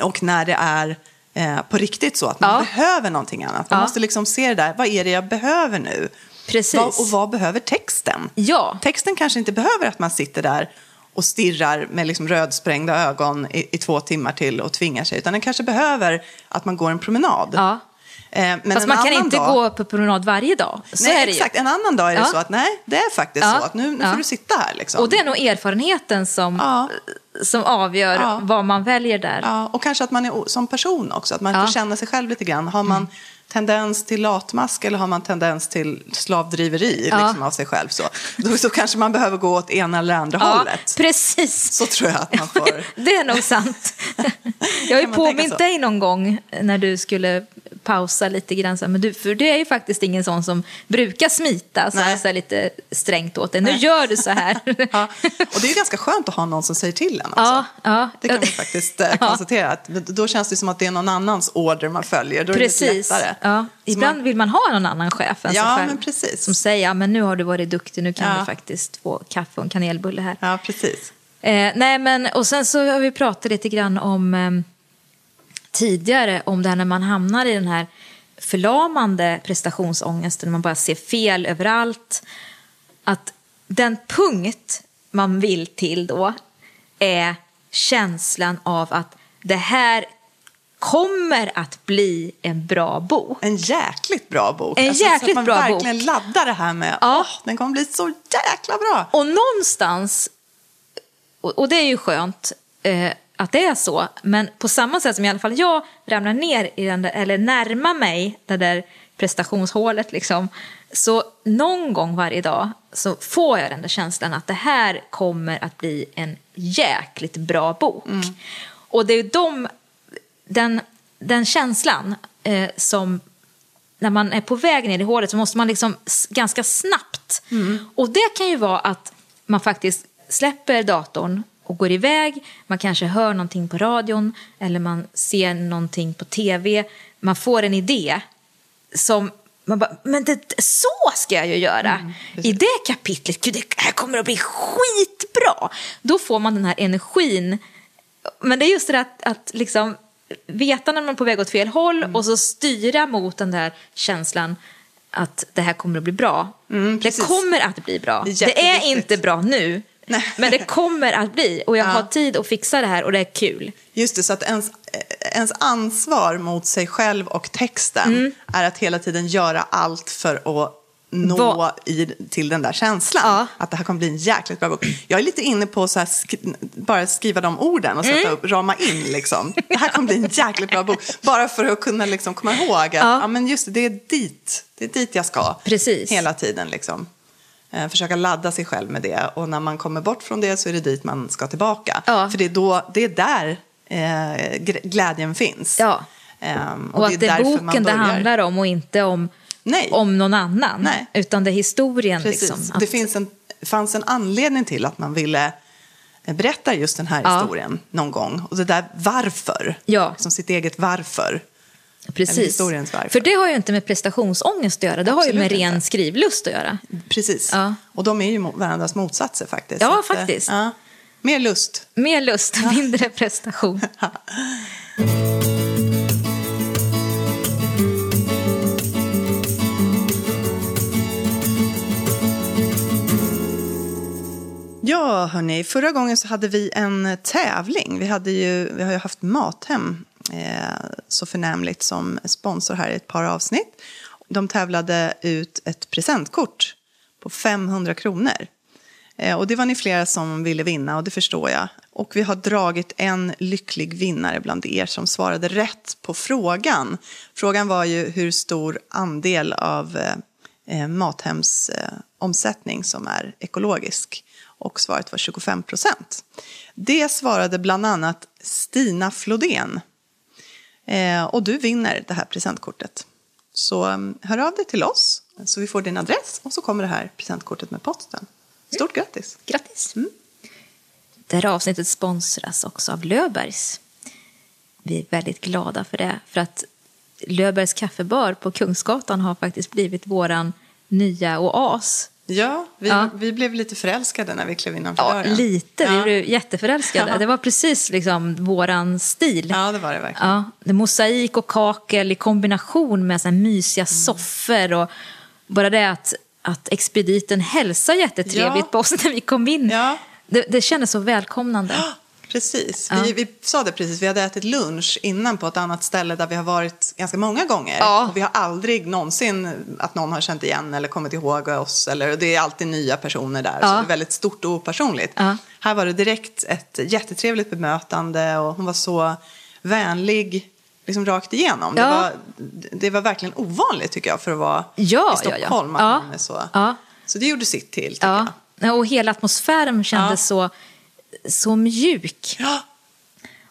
Och när det är eh, på riktigt så att man Ja. behöver någonting annat. Man Ja. måste liksom se det där, vad är det jag behöver nu? Precis. Vad, och vad behöver texten? Ja. Texten kanske inte behöver att man sitter där och stirrar med liksom rödsprängda ögon i, i två timmar till och tvingar sig. Utan den kanske behöver att man går en promenad. Ja. Eh, men Fast man kan inte dag, gå på promenad varje dag. Så nej, exakt. ju. En annan dag är det Ja. så att nej, det är faktiskt Ja. så att nu, nu Ja. får du sitta här. Liksom. Och det är nog erfarenheten som, som avgör vad man väljer där. Ja, och kanske att man är som person också, att man Ja. får känna sig själv lite grann. Har man tendens till latmask eller har man tendens till slavdriveri liksom, av sig själv? Så. Då, så kanske man behöver gå åt ena eller andra hållet. precis. Så tror jag att man får. Det är nog sant. Jag har ju påmint dig någon gång när du skulle pausa lite grann. Men du, för du är ju faktiskt ingen sån som brukar smita så här, lite strängt åt dig. Nu gör du så här. Ja. Och det är ju ganska skönt att ha någon som säger till en också. Ja, ja. Det kan vi faktiskt eh, konstatera. Att då känns det som att det är någon annans order man följer. Då är det lite Precis. lättare. Ja. Ibland man- vill man ha någon annan chef än Ja, sig själv. men precis. Som säger, ja, men nu har du varit duktig, nu kan du faktiskt få kaffe och en kanelbulle här. Ja, precis. Eh, nej, men och sen så har vi pratat lite grann om eh, tidigare om det här när man hamnar i den här förlamande prestationsångesten, när man bara ser fel överallt. Att den punkt man vill till då är känslan av att det här kommer att bli en bra bok. En jäkligt bra bok. En så jäkligt att man bra verkligen laddar det här med, Ja. åh, den kommer bli så jäkla bra. Och någonstans, och, och det är ju skönt eh, att det är så, men på samma sätt som i alla fall jag ramlar ner i den där, eller närmar mig det där prestationshålet liksom, så någon gång varje dag så får jag den där känslan att det här kommer att bli en jäkligt bra bok. Och det är de, den, den känslan eh, som när man är på väg ner i hålet så måste man liksom ganska snabbt. Och det kan ju vara att man faktiskt släpper datorn och går iväg. Man kanske hör någonting på radion eller man ser någonting på tv. Man får en idé som man bara, men det, så ska jag ju göra. I det kapitlet, gud, det här kommer att bli skitbra. Då får man den här energin men det är just det att, att liksom veta när man är på väg åt fel håll och så styra mot den där känslan att det här kommer att bli bra. det precis. kommer att bli bra. Det är Det är inte bra nu, Nej. men det kommer att bli. Och jag Ja. har tid att fixa det här och det är kul. Just det, så att ens, ens ansvar mot sig själv och texten Mm. är att hela tiden göra allt för att nå Va- i, till den där känslan. Ja. Att det här kommer bli en jäkligt bra bok. Jag är lite inne på så här bara skriva de orden och sätta Mm. upp, rama in liksom. Det här kommer bli en jäkligt bra bok. Bara för att kunna liksom komma ihåg att Ja. ja. men just det, det är dit, det är dit jag ska. Precis. Hela tiden liksom. Eh, försöka ladda sig själv med det. Och när man kommer bort från det så är det dit man ska tillbaka. Ja. För det är, då, det är där eh, glädjen finns. Ja. Ehm, Och, att det är därför man boken det handlar om och inte om, Nej. om någon annan. Nej. Utan det är historien. Precis. Liksom, Det att, finns en, fanns en anledning till att man ville eh, berätta just den här Ja. historien någon gång. Och det där varför. Ja. Liksom sitt eget varför. Precis. För det har ju inte med prestationsångest att göra. Det har ju Absolut med ren inte. skrivlust att göra. Precis. Ja. Och de är ju varandras motsatser faktiskt. Ja, Så att, eh, faktiskt. Ja. Mer lust. Mer lust, mindre prestation. Ja, hörni. Förra gången så hade vi en tävling. Vi, hade ju, vi har ju haft Mathem Eh, så förnämligt som sponsor här i ett par avsnitt. De tävlade ut ett presentkort på 500 kronor. Eh, och det var ni flera som ville vinna och det förstår jag. Och vi har dragit en lycklig vinnare bland er som svarade rätt på frågan. Frågan var ju hur stor andel av eh, eh Mathems eh, omsättning som är ekologisk. Och svaret var 25 procent. Det svarade bland annat Stina Flodén. Eh, och du vinner det här presentkortet. Så mm, hör av dig till oss så vi får din adress och så kommer det här presentkortet med posten. Stort grattis! Grattis! Det här avsnittet sponsras också av Löfbergs. Vi är väldigt glada för det. För att Löfbergs kaffebar på Kungsgatan har faktiskt blivit våran nya oas. Ja, vi, Ja. vi blev lite förälskade när vi klev innanför Ja, dörren. lite. Vi Ja. blev jätteförälskade. Ja. Det var precis liksom våran stil. ja, det var det verkligen. Ja, det mosaik och kakel i kombination med så här mysiga soffor. Och bara det att, att expediten hälsar jättetrevligt Ja. på oss när vi kom in. Ja. Det, det kändes så välkomnande. Precis. Ja. Vi, vi sa det precis, vi hade ätit lunch innan på ett annat ställe där vi har varit ganska många gånger. Ja. Och vi har aldrig någonsin att någon har känt igen eller kommit ihåg oss. Eller, det är alltid nya personer där, så Ja. det är väldigt stort och opersonligt. Ja. Här var det direkt ett jättetrevligt bemötande och hon var så vänlig liksom rakt igenom. Ja. Det, var, det var verkligen ovanligt tycker jag för att vara i. Stockholm. Att man är så. Ja. så det gjorde sitt till tycker Ja. jag. Och hela atmosfären kändes så, så mjuk. Ja.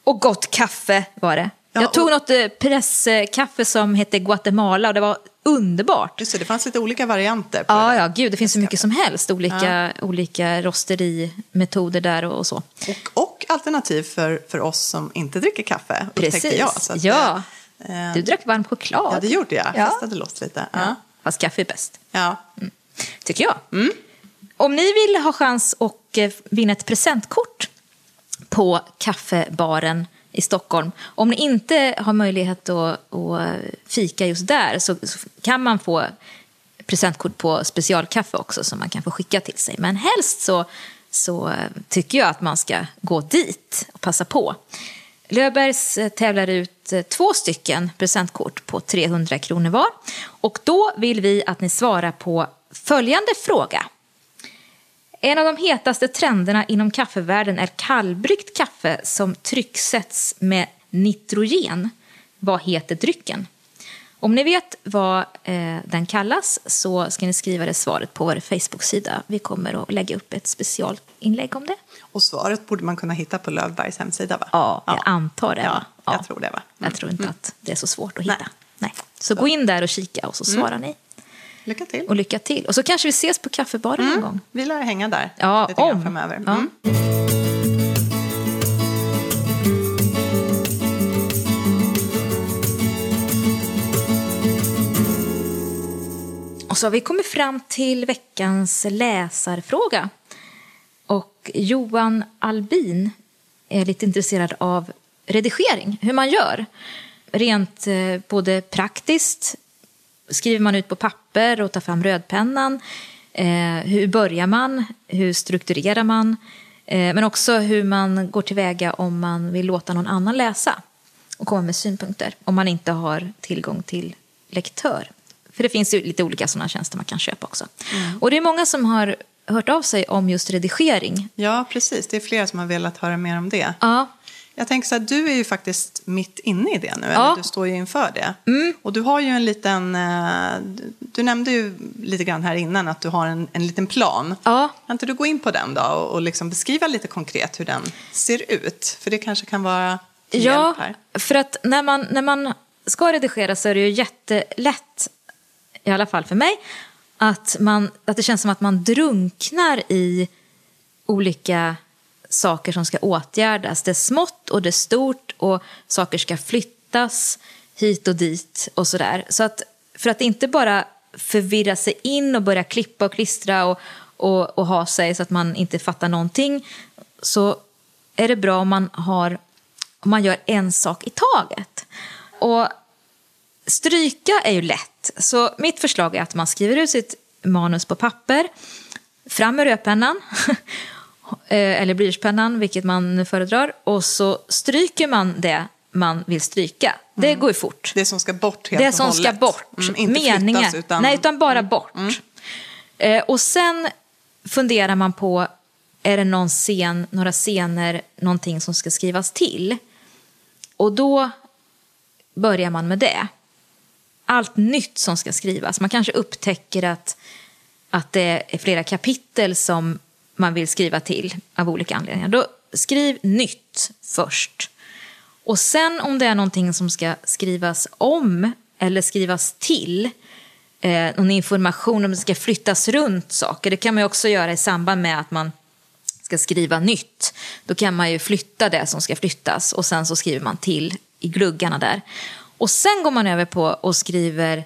Och gott kaffe var det. Ja, jag tog och- något eh, presskaffe som hette Guatemala och det var underbart. Just det, det fanns lite olika varianter på Ja, det. ja, gud, det finns så mycket som helst. Olika, olika rosterimetoder där och, och så. Och, och alternativ för, för oss som inte dricker kaffe, Precis. jag. Att, ja. eh, Du drack varm choklad. ja, det gjorde jag. Ja. Det låt lite. Ja. Ja. Fast kaffe är bäst, Ja. tycker jag. Mm. Om ni vill ha chans att eh, vinna ett presentkort på kaffebaren i Stockholm. Om ni inte har möjlighet att, att fika just där så, så kan man få presentkort på specialkaffe också som man kan få skicka till sig. Men helst så, så eh, tycker jag att man ska gå dit och passa på. Löfbergs tävlar ut två stycken presentkort på 300 kronor var. Och då vill vi att ni svarar på följande fråga. En av de hetaste trenderna inom kaffevärlden är kallbryggt kaffe som trycksätts med nitrogen. Vad heter drycken? Om ni vet vad eh, den kallas så ska ni skriva det svaret på vår Facebook-sida. Vi kommer att lägga upp ett specialinlägg om det. Och svaret borde man kunna hitta på Lövbergs hemsida va? Ja, jag antar det. Ja, va? jag tror det va? Jag tror inte att det är så svårt att hitta. Nej. Nej. Så, gå in där och kika och så svarar ni. Lycka till. Och lycka till. Och så kanske vi ses på kaffebaren någon gång. Vi lär hänga där Ja, lite om. framöver. Ja. Mm. Och så har vi kommit fram till veckans läsarfråga. Och Johan Albin är lite intresserad av redigering, hur man gör. Rent eh, både praktiskt, skriver man ut på papper och tar fram rödpennan. Eh, hur börjar man? Hur strukturerar man? Eh, men också hur man går tillväga om man vill låta någon annan läsa och komma med synpunkter om man inte har tillgång till lektör. För det finns ju lite olika sådana tjänster man kan köpa också. Och det är många som har hört av sig om just redigering. Ja, precis. Det är flera som har velat höra mer om det. Ja, Jag tänker så här, du är ju faktiskt mitt inne i det nu, Ja. eller du står ju inför det. Och du har ju en liten, eh, du- nämnde ju lite grann här innan att du har en, en liten plan. Ja. Kan inte du gå in på den då och, och liksom beskriva lite konkret hur den ser ut? För det kanske kan vara till Ja, hjälp här. för att när man, när man ska redigera så är det ju jättelätt, i alla fall för mig, att, man, att det känns som att man drunknar i olika saker som ska åtgärdas. Det är smått och det är stort och saker ska flyttas hit och dit och sådär. Så att för att inte bara förvirra sig in och börja klippa och klistra och, och, och ha sig så att man inte fattar någonting så är det bra om man, har, om man gör en sak i taget. Och stryka är ju lätt, så mitt förslag är att man skriver ut sitt manus på papper, fram med rödpennan, eller blyertspennan, vilket man föredrar, och så stryker man det man vill stryka. Det går ju fort. Det som ska bort helt Det som ska bort. Mm, inte Meningen. flyttas utan... Mm. Nej, utan bara bort. Eh, och sen funderar man på, är det någon scen, några scener, någonting som ska skrivas till? Och då börjar man med det. Allt nytt som ska skrivas. Man kanske upptäcker att, att det är flera kapitel som man vill skriva till av olika anledningar. Då skriv nytt först. Och sen om det är någonting som ska skrivas om eller skrivas till, eh, någon information om det ska flyttas runt saker, det kan man ju också göra i samband med att man ska skriva nytt. Då kan man ju flytta det som ska flyttas och sen så skriver man till i gluggarna där. Och sen går man över på och skriver,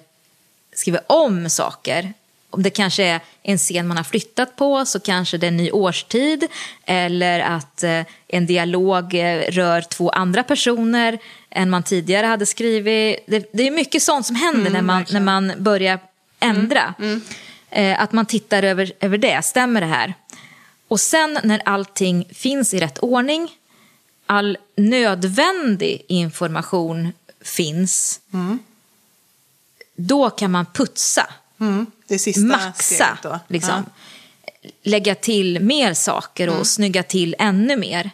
skriver om saker. Om det kanske är en scen man har flyttat på så kanske det är en ny årstid eller att eh, en dialog eh, rör två andra personer än man tidigare hade skrivit. Det, det är mycket sånt som händer när, man, när man börjar ändra. Eh, att man tittar över, över det, stämmer det här? Och sen när allting finns i rätt ordning, all nödvändig information finns, då kan man putsa, Mm, det är sista maxa, steget liksom. lägga till mer saker och snygga till ännu mer.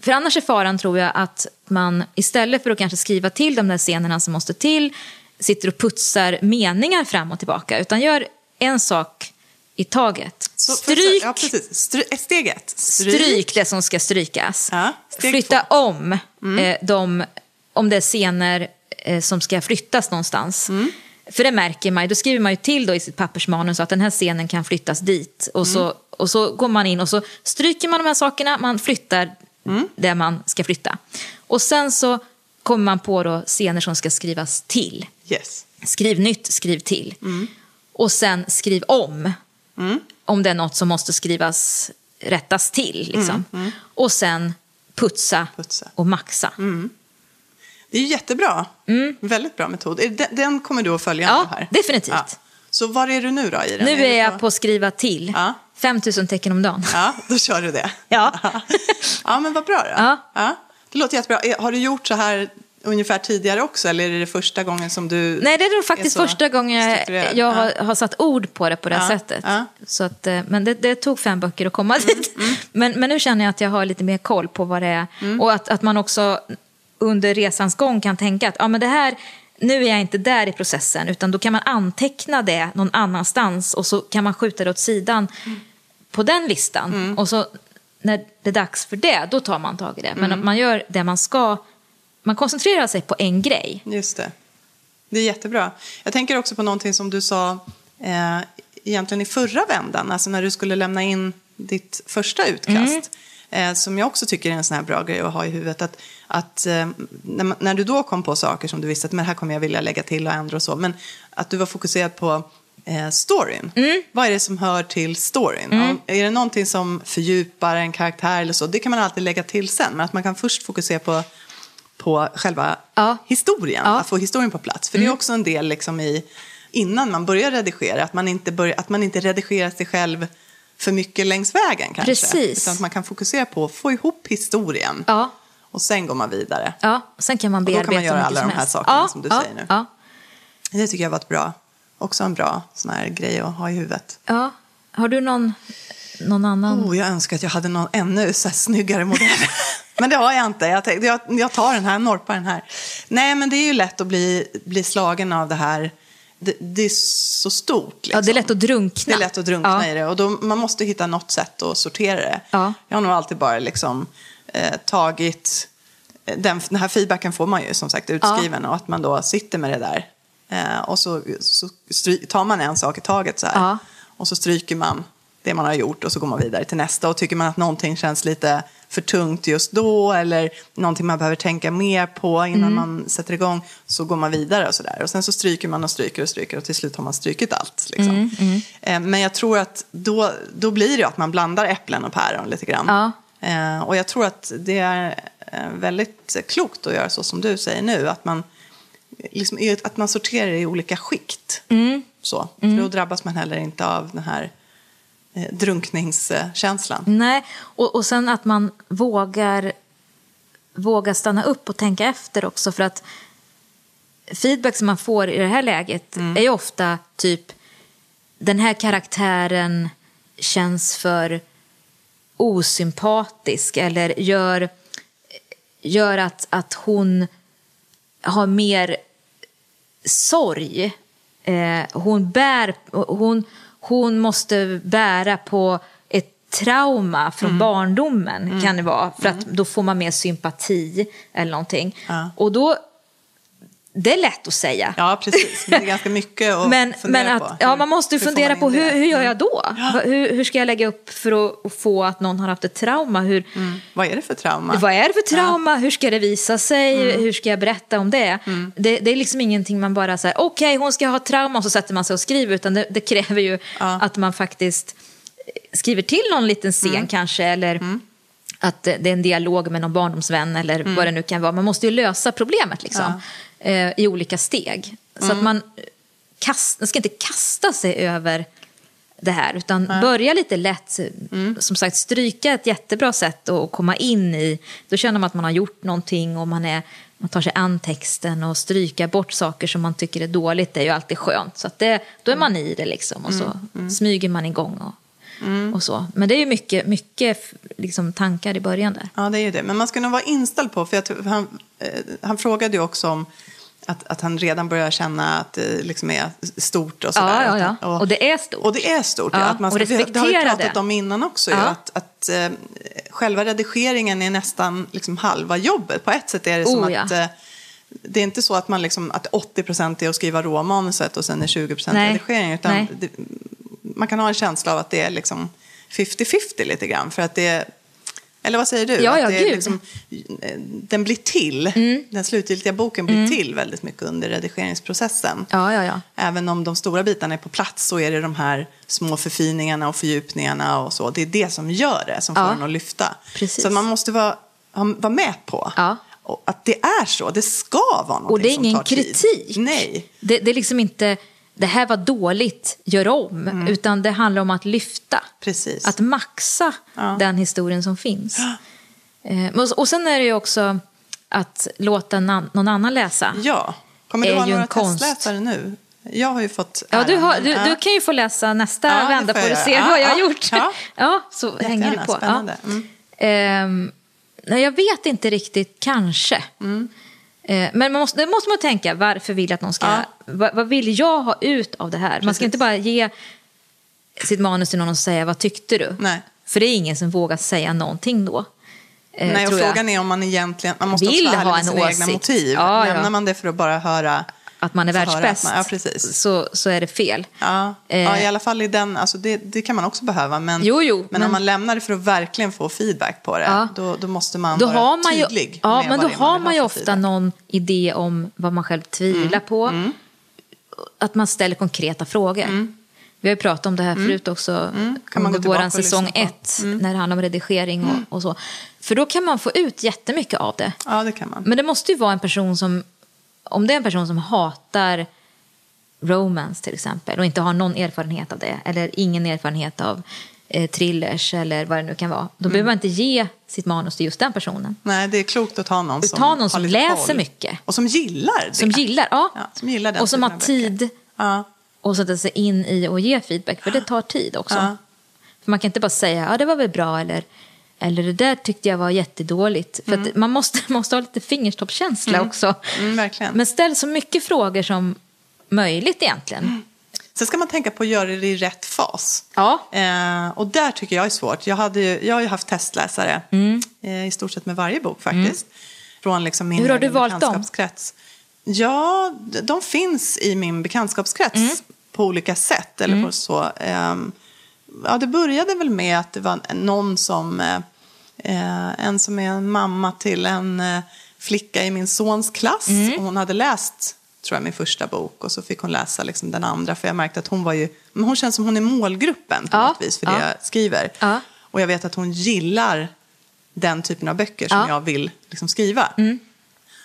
För annars är faran, tror jag, att man istället för att kanske skriva till de där scenerna som måste till sitter och putsar meningar fram och tillbaka, utan gör en sak i taget. Så, Stryk, Ja. Stry, eh, steg ett. stryk det som ska strykas. Ja, Flytta två. om eh, de, om det är scener eh, som ska flyttas någonstans. För det märker man ju, då skriver man ju till då i sitt pappersmanus att den här scenen kan flyttas dit. Och, så, och så går man in och så stryker man de här sakerna, man flyttar det man ska flytta. Och sen så kommer man på då scener som ska skrivas till. Yes. Skriv nytt, skriv till. Och sen skriv om. Om det är något som måste skrivas, rättas till. Liksom. Och sen putsa, Putsa. och maxa. Det är jättebra. Väldigt bra metod. Är det- Den kommer du att följa Ja, här? definitivt. Så var är du nu då i den? Nu du är jag på skriva till. Ja. 5000 tecken om dagen. Ja, då kör du det. Ja. ja, men vad bra då. Ja. Det låter jättebra. Eh, Har du gjort så här ungefär tidigare också, eller är det första gången som du... Nej, det är nog faktiskt är första gången jag, jag Ja. har, har satt ord på det på det här Ja, sättet. ja. Så att, eh, men det, det tog fem böcker att komma dit. Men, men nu känner jag att jag har lite mer koll på vad det är. Och att, att man också under resans gång kan tänka att ja, men det här, nu är jag inte där i processen, utan då kan man anteckna det någon annanstans och så kan man skjuta det åt sidan på den listan. Och så när det är dags för det, då tar man tag i det. Men att man gör det man ska, man koncentrerar sig på en grej. Just det. Det är jättebra. Jag tänker också på någonting som du sa eh, egentligen i förra vändan, alltså när du skulle lämna in ditt första utkast. Eh, som jag också tycker är en sån här bra grej att ha i huvudet. Att, att eh, när, när du då kom på saker som du visste att men här kommer jag vilja lägga till och ändra och så. Men att du var fokuserad på eh, storyn. Vad är det som hör till storyn? Om- Är det någonting som fördjupar en karaktär eller så? Det kan man alltid lägga till sen. Men att man kan först fokusera på på själva Ja. historien, Ja. att få historien på plats. För det är också en del liksom i, innan man börjar redigera, att man, inte börjar, att man inte redigerar sig själv för mycket längs vägen kanske. Precis. Utan att man kan fokusera på att få ihop historien Ja. Och sen går man vidare. Ja, sen kan man då kan man bearbeta göra alla de här sakerna ja, som du ja, säger nu. Ja, Det tycker jag var ett bra, också en bra sån här grej att ha i huvudet. ja. Har du någon, någon annan? Oh, jag önskar att jag hade någon ännu så här snyggare modell. men det har jag inte. Jag, tänkte, jag, jag tar den här, norpar den här. Nej, men det är ju lätt att bli, bli slagen av det här. Det, det är så stort. Liksom. Ja, det är lätt att drunkna. Det är lätt att drunkna Ja. i det. Och då, man måste hitta något sätt att sortera det. Ja. Jag har nog alltid bara liksom, eh, tagit... eh, Den, den här feedbacken får man ju som sagt utskriven. Och att man då sitter med det där. Eh, och så, så stry, tar man en sak i taget så här. Ja. Och så stryker man det man har gjort och så går man vidare till nästa. Och tycker man att någonting känns lite för tungt just då eller någonting man behöver tänka mer på innan man sätter igång så går man vidare och sådär. Och sen så stryker man och stryker och stryker och till slut har man strykit allt. Liksom. Eh, Men jag tror att då, då blir det att man blandar äpplen och päron lite grann. Ja. Eh, Och jag tror att det är eh, väldigt klokt att göra så som du säger nu. Att man, liksom, att man sorterar i olika skikt. Så. För då drabbas man heller inte av den här eh, drunkningskänslan. Nej, och, och sen att man vågar, vågar stanna upp och tänka efter också. För att feedback som man får i det här läget är ju ofta typ den här karaktären känns för osympatisk eller gör, gör att, att hon har mer sorg. Eh, hon, bär, hon, hon måste bära på ett trauma från barndomen kan det vara. För att då får man mer sympati eller någonting. Ja. Och då, det är lätt att säga. Ja, precis. Men det är ganska mycket att Men, fundera men på. att, ja, Hur- man måste ju hur fundera man på hur, hur gör Mm. jag då? Hur, hur ska jag lägga upp för att, få att någon har haft ett trauma? Hur, Vad är det för trauma? vad är det för trauma? Hur ska det visa sig? Mm. Hur ska jag berätta om det? det? Det är liksom ingenting man bara säger, okej hon ska ha trauma och så sätter man sig och skriver. Utan det, det kräver ju Ja. att man faktiskt skriver till någon liten scen Mm. kanske. Eller att det är en dialog med någon barndomsvän eller Mm. vad det nu kan vara. Man måste ju lösa problemet liksom, eh, i olika steg. Så Mm. att man kast, man ska inte kasta sig över det här, utan börja lite lätt. Mm. Som sagt, stryka är ett jättebra sätt att komma in i. Då känner man att man har gjort någonting och man, är, man tar sig an texten och stryka bort saker som man tycker är dåligt. Det är ju alltid skönt. Så att det, då är man i det liksom och så smyger man igång. Och, och så. Men det är ju mycket, mycket liksom, tankar i början där. Ja, det är ju det. Men man ska nog vara inställd på, för jag han, eh, han frågade ju också om att, att han redan börjar känna att det liksom är stort och sådär. Ja, ja, ja. Och det är stort. Och det är stort, ja. Att man ska, och har- det har vi respektera pratat det. om innan också, ju, Ja. att, att eh, själva redigeringen är nästan liksom halva jobbet. På ett sätt är det som Oh, att eh, det är inte så att, man liksom, att 80% är att skriva råmanuset och sen är 20% Nej. redigering. Utan det, man kan ha en känsla av att det är liksom 50-50 lite grann. För att det eller vad säger du? Ja, att ja, det är gud. liksom, eh, den blir till, Mm. den slutgiltiga boken blir till väldigt mycket under redigeringsprocessen. Ja, ja, ja. Även om de stora bitarna är på plats så är det de här små förfiningarna och fördjupningarna och så. Det är det som gör det, som får Ja. den att lyfta. Precis. Så man måste vara, vara med på Ja. att det är så. Det ska vara någonting Och det är som ingen tar tid. kritik. Nej. Det, det är liksom inte, det här var dåligt, gör om. Utan det handlar om att lyfta. Mm. Precis. Att maxa Ja. den historien som finns. Eh, och, och sen är det ju också att låta någon annan läsa. Ja. Kommer du ha några konst. testläsare nu? Jag har ju fått Ja, du, har, du, ja. du kan ju få läsa nästa Ja, vända får du se göra. vad Ja, jag har ja, gjort. ja. Ja, så Jättegärna, hänger det på. spännande. Ja. Mm. Ehm, nej, jag vet inte riktigt, kanske. Mm. Eh, men man måste, det måste man tänka, varför vill jag att någon ska... Ja. Vad, vad vill jag ha ut av det här? Man Precis. ska inte bara ge sitt manus till någon och säga vad tyckte du? Nej. För det är ingen som vågar säga någonting då. Eh, Nej, och tror jag. frågan är om man egentligen, man måste Vill också ha med en sina egna åsikt. motiv. Ja, ja. Lämnar man det för att bara höra Att man är att världsbäst, man- Ja, precis. Så, så är det fel. Ja, Eh. ja, i alla fall i den, alltså det, det kan man också behöva. Men, Jo, jo, men, men- om man lämnar det för att verkligen få feedback på det, Ja. då, då måste man Då vara har man ju, tydlig. ja, med men då har man ju ofta feedback. Mm, någon idé om vad man själv tvivlar på. Att man ställer konkreta frågor. Vi har ju pratat om det här förut också Mm. Kan man under gå tillbaka vår och säsong på. Mm. ett när det handlar om redigering och, och så. För då kan man få ut jättemycket av det. Ja, det kan man. Men det måste ju vara en person som, om det är en person som hatar romance till exempel och inte har någon erfarenhet av det eller ingen erfarenhet av eh, thrillers eller vad det nu kan vara. Då Mm. behöver man inte ge sitt manus till just den personen. Nej, det är klokt att ta någon som, Ta någon som läser koll. mycket. Och som gillar det. Som gillar, ja. Ja, som gillar den och som har tid Ja. att sätta sig in i och ge feedback, för det tar tid också. Ja. För man kan inte bara säga, ja det var väl bra eller, eller det där tyckte jag var jättedåligt. För att man måste, måste ha lite fingertoppskänsla också. Mm. Men ställ så mycket frågor som möjligt egentligen. Mm. Sen ska man tänka på att göra det i rätt fas. Ja. Eh, och där tycker jag är svårt. Jag, hade ju, jag har ju haft testläsare Mm. eh, i stort sett med varje bok faktiskt. Från liksom min Hur har du valt dem? Ja, de finns i min bekantskapskrets Mm. på olika sätt. Eller på så. Ehm, ja, det började väl med att det var någon som, eh, eh, en som är en mamma till en eh, flicka i min sons klass. Mm. Och hon hade läst, tror jag, min första bok och så fick hon läsa liksom den andra. För jag märkte att hon var ju, men hon känns som hon är målgruppen på Ja, något vis för det ja. jag skriver. Ja. Och jag vet att hon gillar den typen av böcker som Ja. jag vill liksom skriva.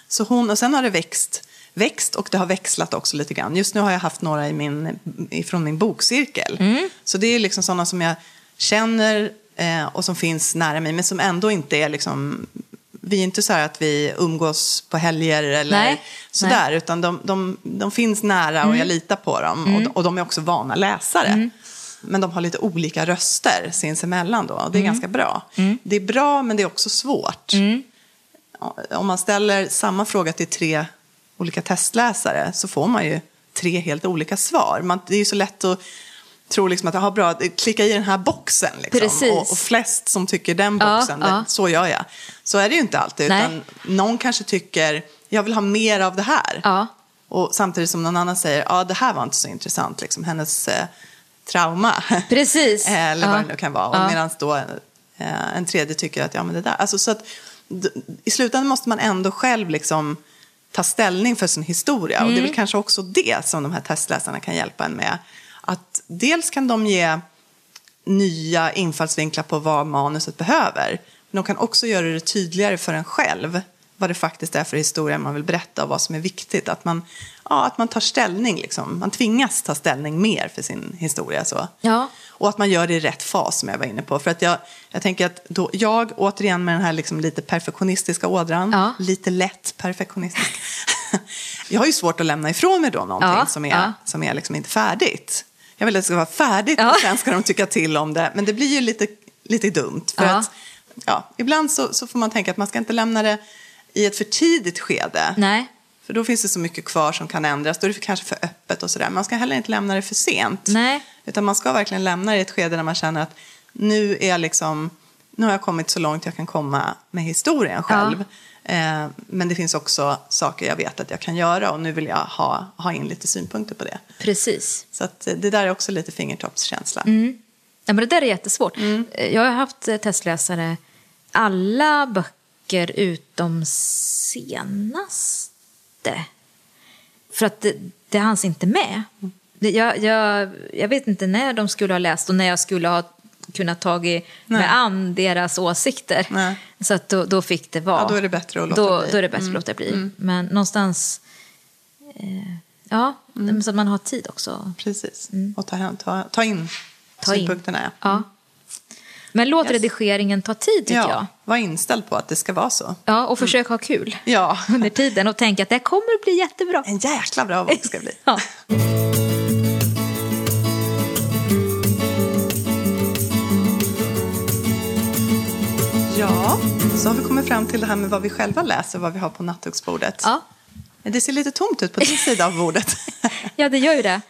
Så hon, och sen har det växt, växt och det har växlat också lite grann. Just nu har jag haft några i min, ifrån min bokcirkel. Mm. Så det är liksom sådana som jag känner eh, och som finns nära mig, men som ändå inte är liksom... Vi är inte så här att vi umgås på helger eller Nej, sådär, utan de, de, de finns nära och jag litar på dem. Och, och de är också vana läsare. Men de har lite olika röster sinsemellan då, och det är ganska bra. Det är bra, men det är också svårt om man ställer samma fråga till tre olika testläsare så får man ju tre helt olika svar. Man, det är ju så lätt att tro liksom att aha, bra, klicka i den här boxen. Liksom. Och, och flest som tycker den Ja, boxen, ja. det, så gör jag. Så är det ju inte alltid. Nej. Utan någon kanske tycker, jag vill ha mer av det här. Ja. Och samtidigt som någon annan säger, ja det här var inte så intressant, liksom, hennes eh, trauma. Precis. Eller Ja. vad det nu kan vara. Och Ja. medan då eh, en tredje tycker att ja men det där. Alltså, så att, I slutändan måste man ändå själv liksom ta ställning för sin historia. Och det är Mm. väl kanske också det som de här testläsarna kan hjälpa en med. Att dels kan de ge nya infallsvinklar på vad manuset behöver. Men de kan också göra det tydligare för en själv vad det faktiskt är för historia man vill berätta och vad som är viktigt. Att man, ja, att man tar ställning, liksom. man tvingas ta ställning mer för sin historia. Så. Ja. Och att man gör det i rätt fas som jag var inne på. För att jag, jag tänker att då, jag, återigen med den här liksom lite perfektionistiska ådran, Ja. lite lätt perfektionistisk. jag har ju svårt att lämna ifrån mig då någonting Ja, som är, som är liksom inte färdigt. jag vill att det ska vara färdigt och sen ska de tycka till om det. Men det blir ju lite, lite dumt. För att, ja, ibland så, så får man tänka att man ska inte lämna det i ett för tidigt skede. Nej. För då finns det så mycket kvar som kan ändras. Då är det kanske för öppet och sådär. Man ska heller inte lämna det för sent. Nej. Utan man ska verkligen lämna det i ett skede där man känner att nu är jag liksom, nu har jag kommit så långt jag kan komma med historien själv. Eh, men det finns också saker jag vet att jag kan göra och nu vill jag ha, ha in lite synpunkter på det. Precis. Så att eh, det där är också lite fingertoppskänsla. Ja, men det där är jättesvårt. Mm. Eh, Jag har haft eh, testläsare alla böcker utom senaste. För att det, det hanns inte med. Jag, jag, jag vet inte när de skulle ha läst och när jag skulle ha kunnat tagit Nej. med an deras åsikter. Nej. Så att då, då fick det vara. Ja, då är det bättre att låta då, bli. Mm. Då är det bättre att låta bli. Men någonstans... Eh, ja, Mm. så att man har tid också. Precis. Och ta, ta, ta in Mm. Ta in. synpunkterna. Ja. Men låt Yes. redigeringen ta tid tycker Ja, jag. var inställd på att det ska vara så. Ja, och försök ha kul Ja, under tiden och tänka att det kommer att bli jättebra. en jäkla bra bok ska det bli. Ja. Ja, så har vi kommit fram till det här med vad vi själva läser, vad vi har på nattduksbordet. Ja. Det ser lite tomt ut på din sida av bordet. ja, det gör ju det.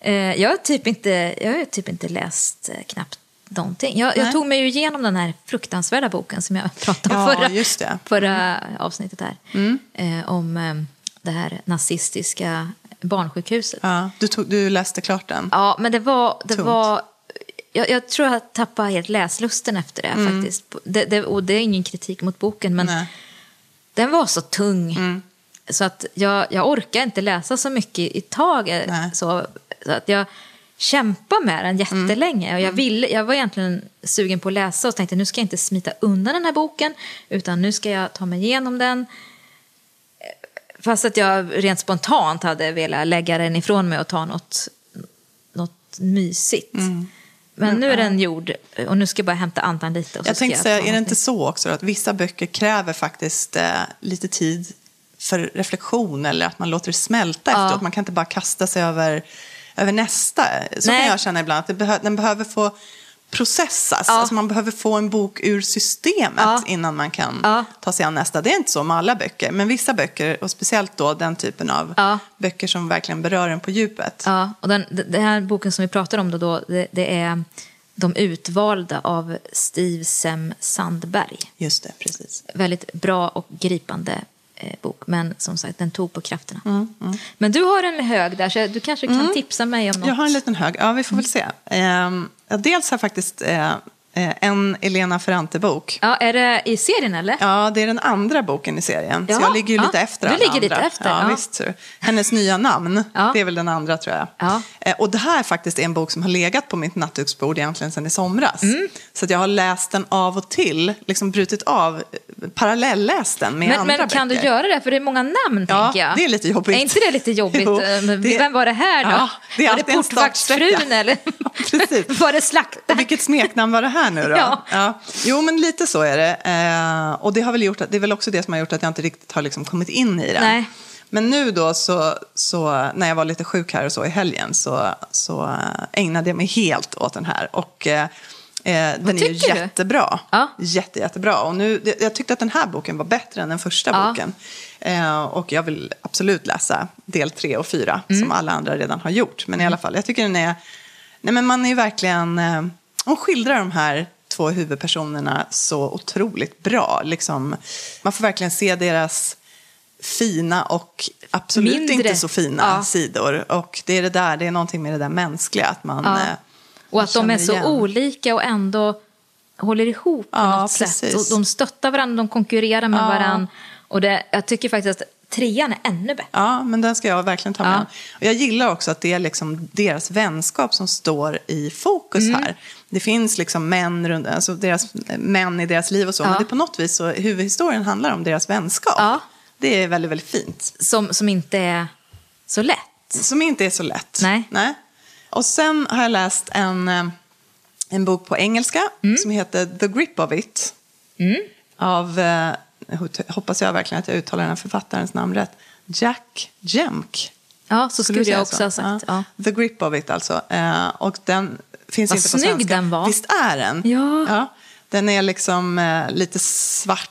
Eh, Jag har typ inte, jag har typ inte läst eh, knappt någonting. Jag, jag tog mig ju igenom den här fruktansvärda boken som jag pratade om Ja, förra, just det. Mm. förra avsnittet här. Eh, om eh, det här nazistiska barnsjukhuset. Ja, du, tog, du läste klart den. Ja, men det var... Det Tungt. var jag, jag tror jag tappade helt läslusten efter det. faktiskt. Det, det, och det är ingen kritik mot boken, men Mm. Nej. den var så tung. Så att jag, jag orkar inte läsa så mycket i taget. Så, så att jag kämpade med den jättelänge. Och jag, ville, jag var egentligen sugen på att läsa och tänkte nu ska jag inte smita undan den här boken. Utan nu ska jag ta mig igenom den. Fast att jag rent spontant hade velat lägga den ifrån mig och ta något, något mysigt. Men nu är den gjord och nu ska jag bara hämta andan lite. Och så Jag tänkte säga, är det någonting. inte så också att vissa böcker kräver faktiskt eh, lite tid för reflektion eller att man låter det smälta Ja. efteråt. Man kan inte bara kasta sig över, över nästa. Så Nej. kan jag känna ibland, att behö, den behöver få processas. Ja. Alltså man behöver få en bok ur systemet Ja. innan man kan Ja. ta sig an nästa. Det är inte så med alla böcker, men vissa böcker, och speciellt då den typen av Ja. böcker som verkligen berör en på djupet. Ja, och den, den här boken som vi pratar om då, då det, det är De utvalda av Steve Sem Sandberg. Just det, precis. Väldigt bra och gripande bok, men som sagt, den tog på krafterna. Mm, Men du har en hög där, så du kanske kan tipsa mig om något. Jag har en liten hög. Ja, vi får väl se. Ja, dels har jag faktiskt eh, eh, en Elena Ferrante-bok. Ja, är det i serien eller? Ja, det är den andra boken i serien. Jaha, så jag ligger ju ja. lite efter Du ligger lite andra. efter, Ja, ja. Visst. Hennes nya namn, Ja. det är väl den andra tror jag. Ja. Eh, och det här faktiskt är en bok som har legat på mitt nattduksbord egentligen sedan i somras. Mm. Så jag har läst den av och till, liksom brutit av, eh, parallelläst den med Men, andra men kan du böcker. göra det? För det är många namn, Ja, tänker jag. det är lite jobbigt. Är inte det lite jobbigt? Jo, Men det- Vem var det här då? Ja, det är var det portvaktsfrun eller? Ja, precis. var det slaktaren? Vilket smeknamn var det här nu då? Ja. Jo, men lite så är det. Eh, och det, har väl gjort att, det är väl också det som har gjort att jag inte riktigt har liksom kommit in i den. Nej. Men nu då, så, så, när jag var lite sjuk här och så i helgen, så, så eh, ägnade jag mig helt åt den här. Och eh, eh, den är ju du? jättebra. Ja. Jätte, jättebra. Och nu, jag tyckte att den här boken var bättre än den första Ja. boken. Eh, och jag vill absolut läsa del tre och fyra, Mm. som alla andra redan har gjort. Men i alla fall, jag tycker den är... Nej, men man är ju verkligen... Eh, hon skildrar de här två huvudpersonerna så otroligt bra. Liksom, man får verkligen se deras fina och absolut Mindre. inte så fina Ja. sidor. Och det är det där, det är någonting med det där mänskliga. Att man, Ja. eh, Och att de är så igen. olika och ändå håller ihop på Ja, något sätt. precis. Och de stöttar varandra, de konkurrerar med Ja. varandra. Och det, jag tycker faktiskt att trean är ännu bättre. Ja, men den ska jag verkligen ta med. Ja. Och jag gillar också att det är liksom deras vänskap som står i fokus Mm. här. Det finns liksom män, runt, alltså deras, män i deras liv och så, Ja. men det är på något vis så huvudhistorien handlar om deras vänskap. Ja. Det är väldigt, väldigt fint. Som, som inte är så lätt. Som inte är så lätt. Nej. Och sen har jag läst en, eh, en bok på engelska Mm. som heter The Grip of It. Av, eh, hoppas jag verkligen att jag uttalar den här författarens namn rätt, Jack Jemk. Ja, så skulle jag också så? ha sagt. Ja. The Grip of It alltså. Eh, och den finns Vad inte på snygg svenska. den var. Visst är den? Ja. Den är liksom eh, lite svart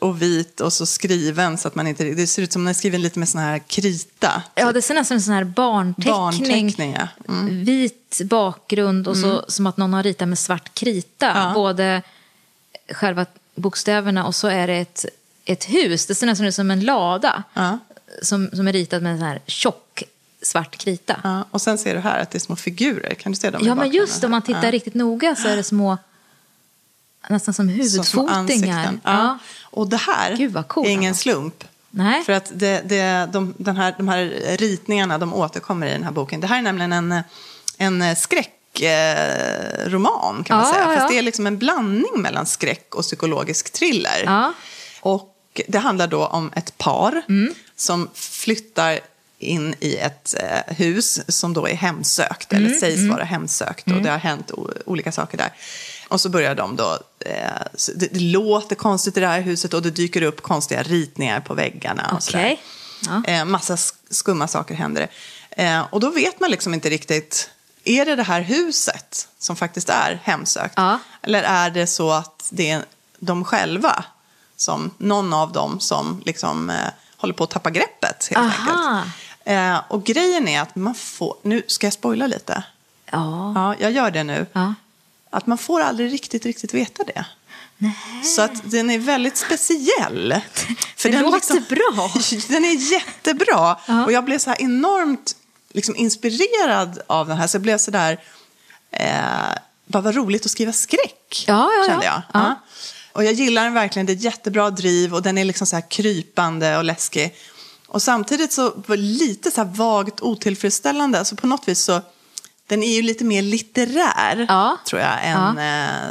och vit och så skriven så att man inte... Det ser ut som den är skriven lite med sån här krita. Ja, det ser nästan ut som en sån här barnteckning. Barnteckning, ja. Mm. Vit bakgrund och så som att någon har ritat med svart krita. Ja. Både själva bokstäverna och så är det ett, ett hus. Det ser nästan ut som en lada. Ja. Som, som är ritad med en sån här tjock svart krita. Ja, Ja, och sen ser du här att det är små figurer. Kan du se dem i men just här? om man tittar Ja. riktigt noga så är det små, nästan som Som huvudfotingar. ansikten. Ja. Och det här Gud, cool är ingen slump. Nej. För att det, det, de, den här, de här ritningarna de återkommer i den här boken. Det här är nämligen en, en skräckroman roman, kan man Ja, säga. ja, ja. Fast det är liksom en blandning mellan skräck och psykologisk thriller. Ja. Och det handlar då om ett par Mm. som flyttar in i ett eh, hus som då är hemsökt, eller Mm, sägs vara hemsökt. Och det har hänt olika saker där. Och så börjar de då, eh, det, det låter konstigt i det här huset och det dyker upp konstiga ritningar på väggarna. Och. Okej. Ja. Eh, massa sk- skumma saker händer. Och då vet man liksom inte riktigt, är det det här huset som faktiskt är hemsökt? Ja. Eller är det så att det är de själva, som, någon av dem som liksom håller på att tappa greppet helt Aha. enkelt. Eh, och grejen är att man får, nu ska jag spoila lite. Ja. Ja, jag gör det nu. Ja. Att man får aldrig riktigt, riktigt veta det. Så att den är väldigt speciell. För Det den låter bra. Den är jättebra. Och jag blev så här enormt liksom, inspirerad av den här. Så jag blev så där, eh, bara vad roligt att skriva skräck. Ja, ja, ja. Kände jag. Ja. Ja. Och jag gillar den verkligen. Det är ett jättebra driv och den är liksom så här krypande och läskig. Och samtidigt så var det lite så här vagt otillfredsställande. Alltså på något vis så, den är ju lite mer litterär, Ja. tror jag, än eh,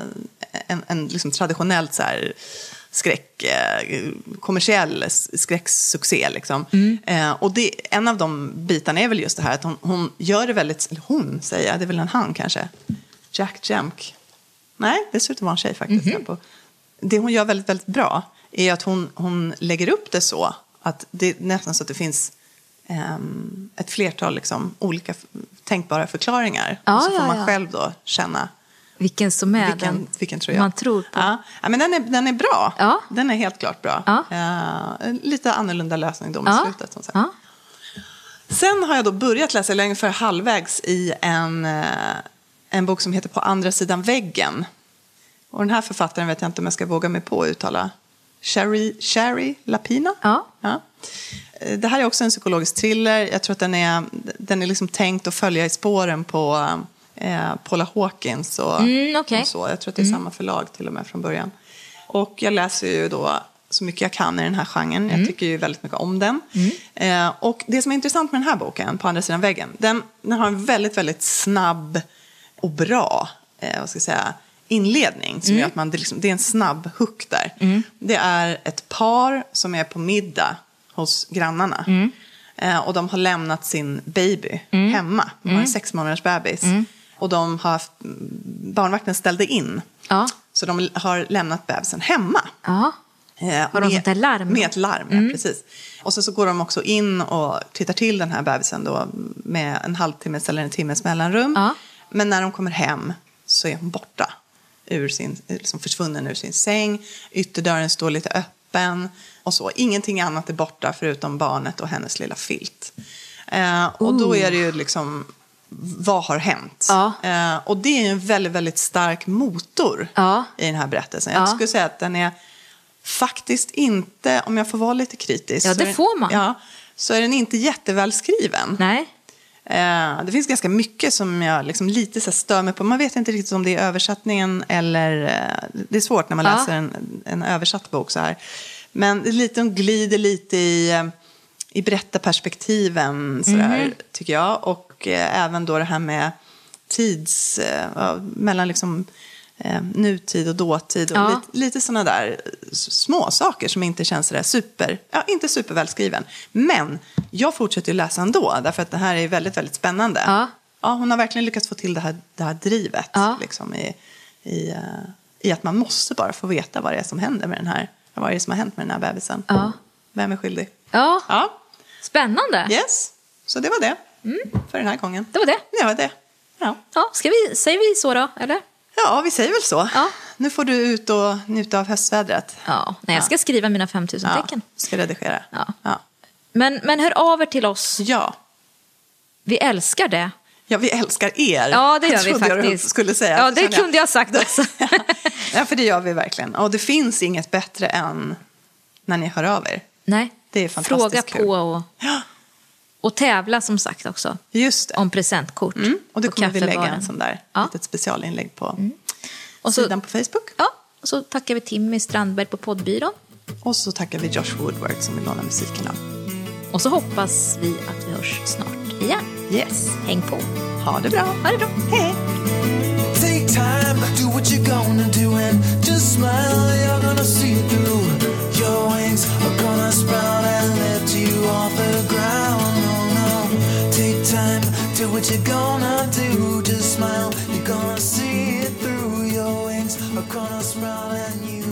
en, en liksom traditionellt så här skräck, eh, kommersiell skräcksuccé. Liksom. Eh, och det, en av de bitarna är väl just det här att hon, hon gör det väldigt, eller hon säger jag, det är väl en han kanske, Jack Jemk. Nej, det ser ut att vara en tjej faktiskt. På. Det hon gör väldigt, väldigt bra är att hon, hon lägger upp det så att det är nästan så att det finns ehm, ett flertal liksom, olika tänkbara förklaringar. Ja, och så får ja, man ja. själv då känna Vilken som är vilken, den vilken tror jag. man tror på. Ja, men den är, den är bra. Ja. Den är helt klart bra. Ja. En lite annorlunda lösning då Ja. slutet. Som sagt. Sen har jag då börjat läsa, eller ungefär halvvägs, i en, eh, en bok som heter På andra sidan väggen. Och den här författaren vet jag inte om jag ska våga mig på att uttala. Sherry, Sherry Lapina? Ja. Eh, Det här är också en psykologisk thriller. Jag tror att den är, den är liksom tänkt att följa i spåren på eh, Paula Hawkins och, Mm, okej. och så. Jag tror att det är samma förlag till och med från början. Och jag läser ju då så mycket jag kan i den här genren. Jag tycker ju väldigt mycket om den. Eh, och det som är intressant med den här boken, På andra sidan väggen, den, den har en väldigt, väldigt snabb och bra eh, vad ska jag säga, inledning. Som gör att man, det, liksom, det är en snabb hook där. Det är ett par som är på middag hos grannarna. Eh, och de har lämnat sin baby hemma. De har en sex månaders bebis. Och de har haft, barnvakten ställde in. Ja. Så de har lämnat bebisen hemma. Ja. Eh, Har de sånt där larm? Med ett larm, ja, precis. Och sen så går de också in och tittar till den här bebisen då med en halvtimmes eller en timmes mellanrum. Ja. Men när de kommer hem så är hon borta. Ur sin, liksom försvunnen ur sin säng. Ytterdörren står lite öppen. Och så. Ingenting annat är borta förutom barnet och hennes lilla filt. Eh, och då är det ju liksom, vad har hänt? Ja. Eh, och det är en väldigt, väldigt stark motor Ja. i den här berättelsen. Jag Ja. skulle säga att den är faktiskt inte, om jag får vara lite kritisk. Ja, så det är får man. Ja, så är den inte jättevälskriven. Nej. Eh, det finns ganska mycket som jag liksom lite så stör mig på. Man vet inte riktigt om det är översättningen eller... Eh, det är svårt när man Ja. läser en, en översatt bok så här. Men det är lite, de glider lite i, eh, i berättarperspektiven, så där, Mhm. tycker jag. Och eh, även då det här med tids... Eh, mellan liksom eh, nutid och dåtid. Och Ja. lite, lite sådana där små saker som inte känns sådär super, ja, inte supervälskriven. Men jag fortsätter ju läsa ändå, därför att det här är väldigt, väldigt spännande. Ja. Ja, hon har verkligen lyckats få till det här, det här drivet. Ja. Liksom, i, i, eh, I att man måste bara få veta vad det är som händer med den här, vad är det som har hänt med den här bebisen. Ja. Vem är skyldig? Ja. Ja, Spännande. yes. Så det var det för den här gången. Det var det. Det var det. Ja. Ja, ska vi, säger vi så då, eller? Ja, vi säger väl så. Ja. Nu får du ut och njuta av höstvädret. Ja, nej, jag ska skriva mina 5000 Ja, tecken. ska redigera. Ja. Ja. Men, men hör av er till oss. ja. Vi älskar det. Ja, vi älskar er. Ja, det gör vi jag du faktiskt. skulle säga. Ja, det kände kunde jag sagt också. ja, för det gör vi verkligen. Och det finns inget bättre än när ni hör av er. Nej, Det är fantastiskt fråga kul. på och, Ja, och tävla som sagt också. just det. Om presentkort. Mm, och det på kommer vi lägga en sån där Ja. litet specialinlägg på Och så- sidan på Facebook. Ja, och så tackar vi Timmy Strandberg på poddbyrån. Och så tackar vi Josh Woodward som vill låna musiken av. Och så hoppas vi att vi hörs snart igen. Yes. Häng på. Ha det bra. Ha det bra. Hej. Take time, do what you're gonna do and just smile. You're gonna see through. Your wings are gonna sprout and lift you off the ground. Take time, do what you're gonna do. Just smile. You're gonna see it through. Your wings are gonna sprout and you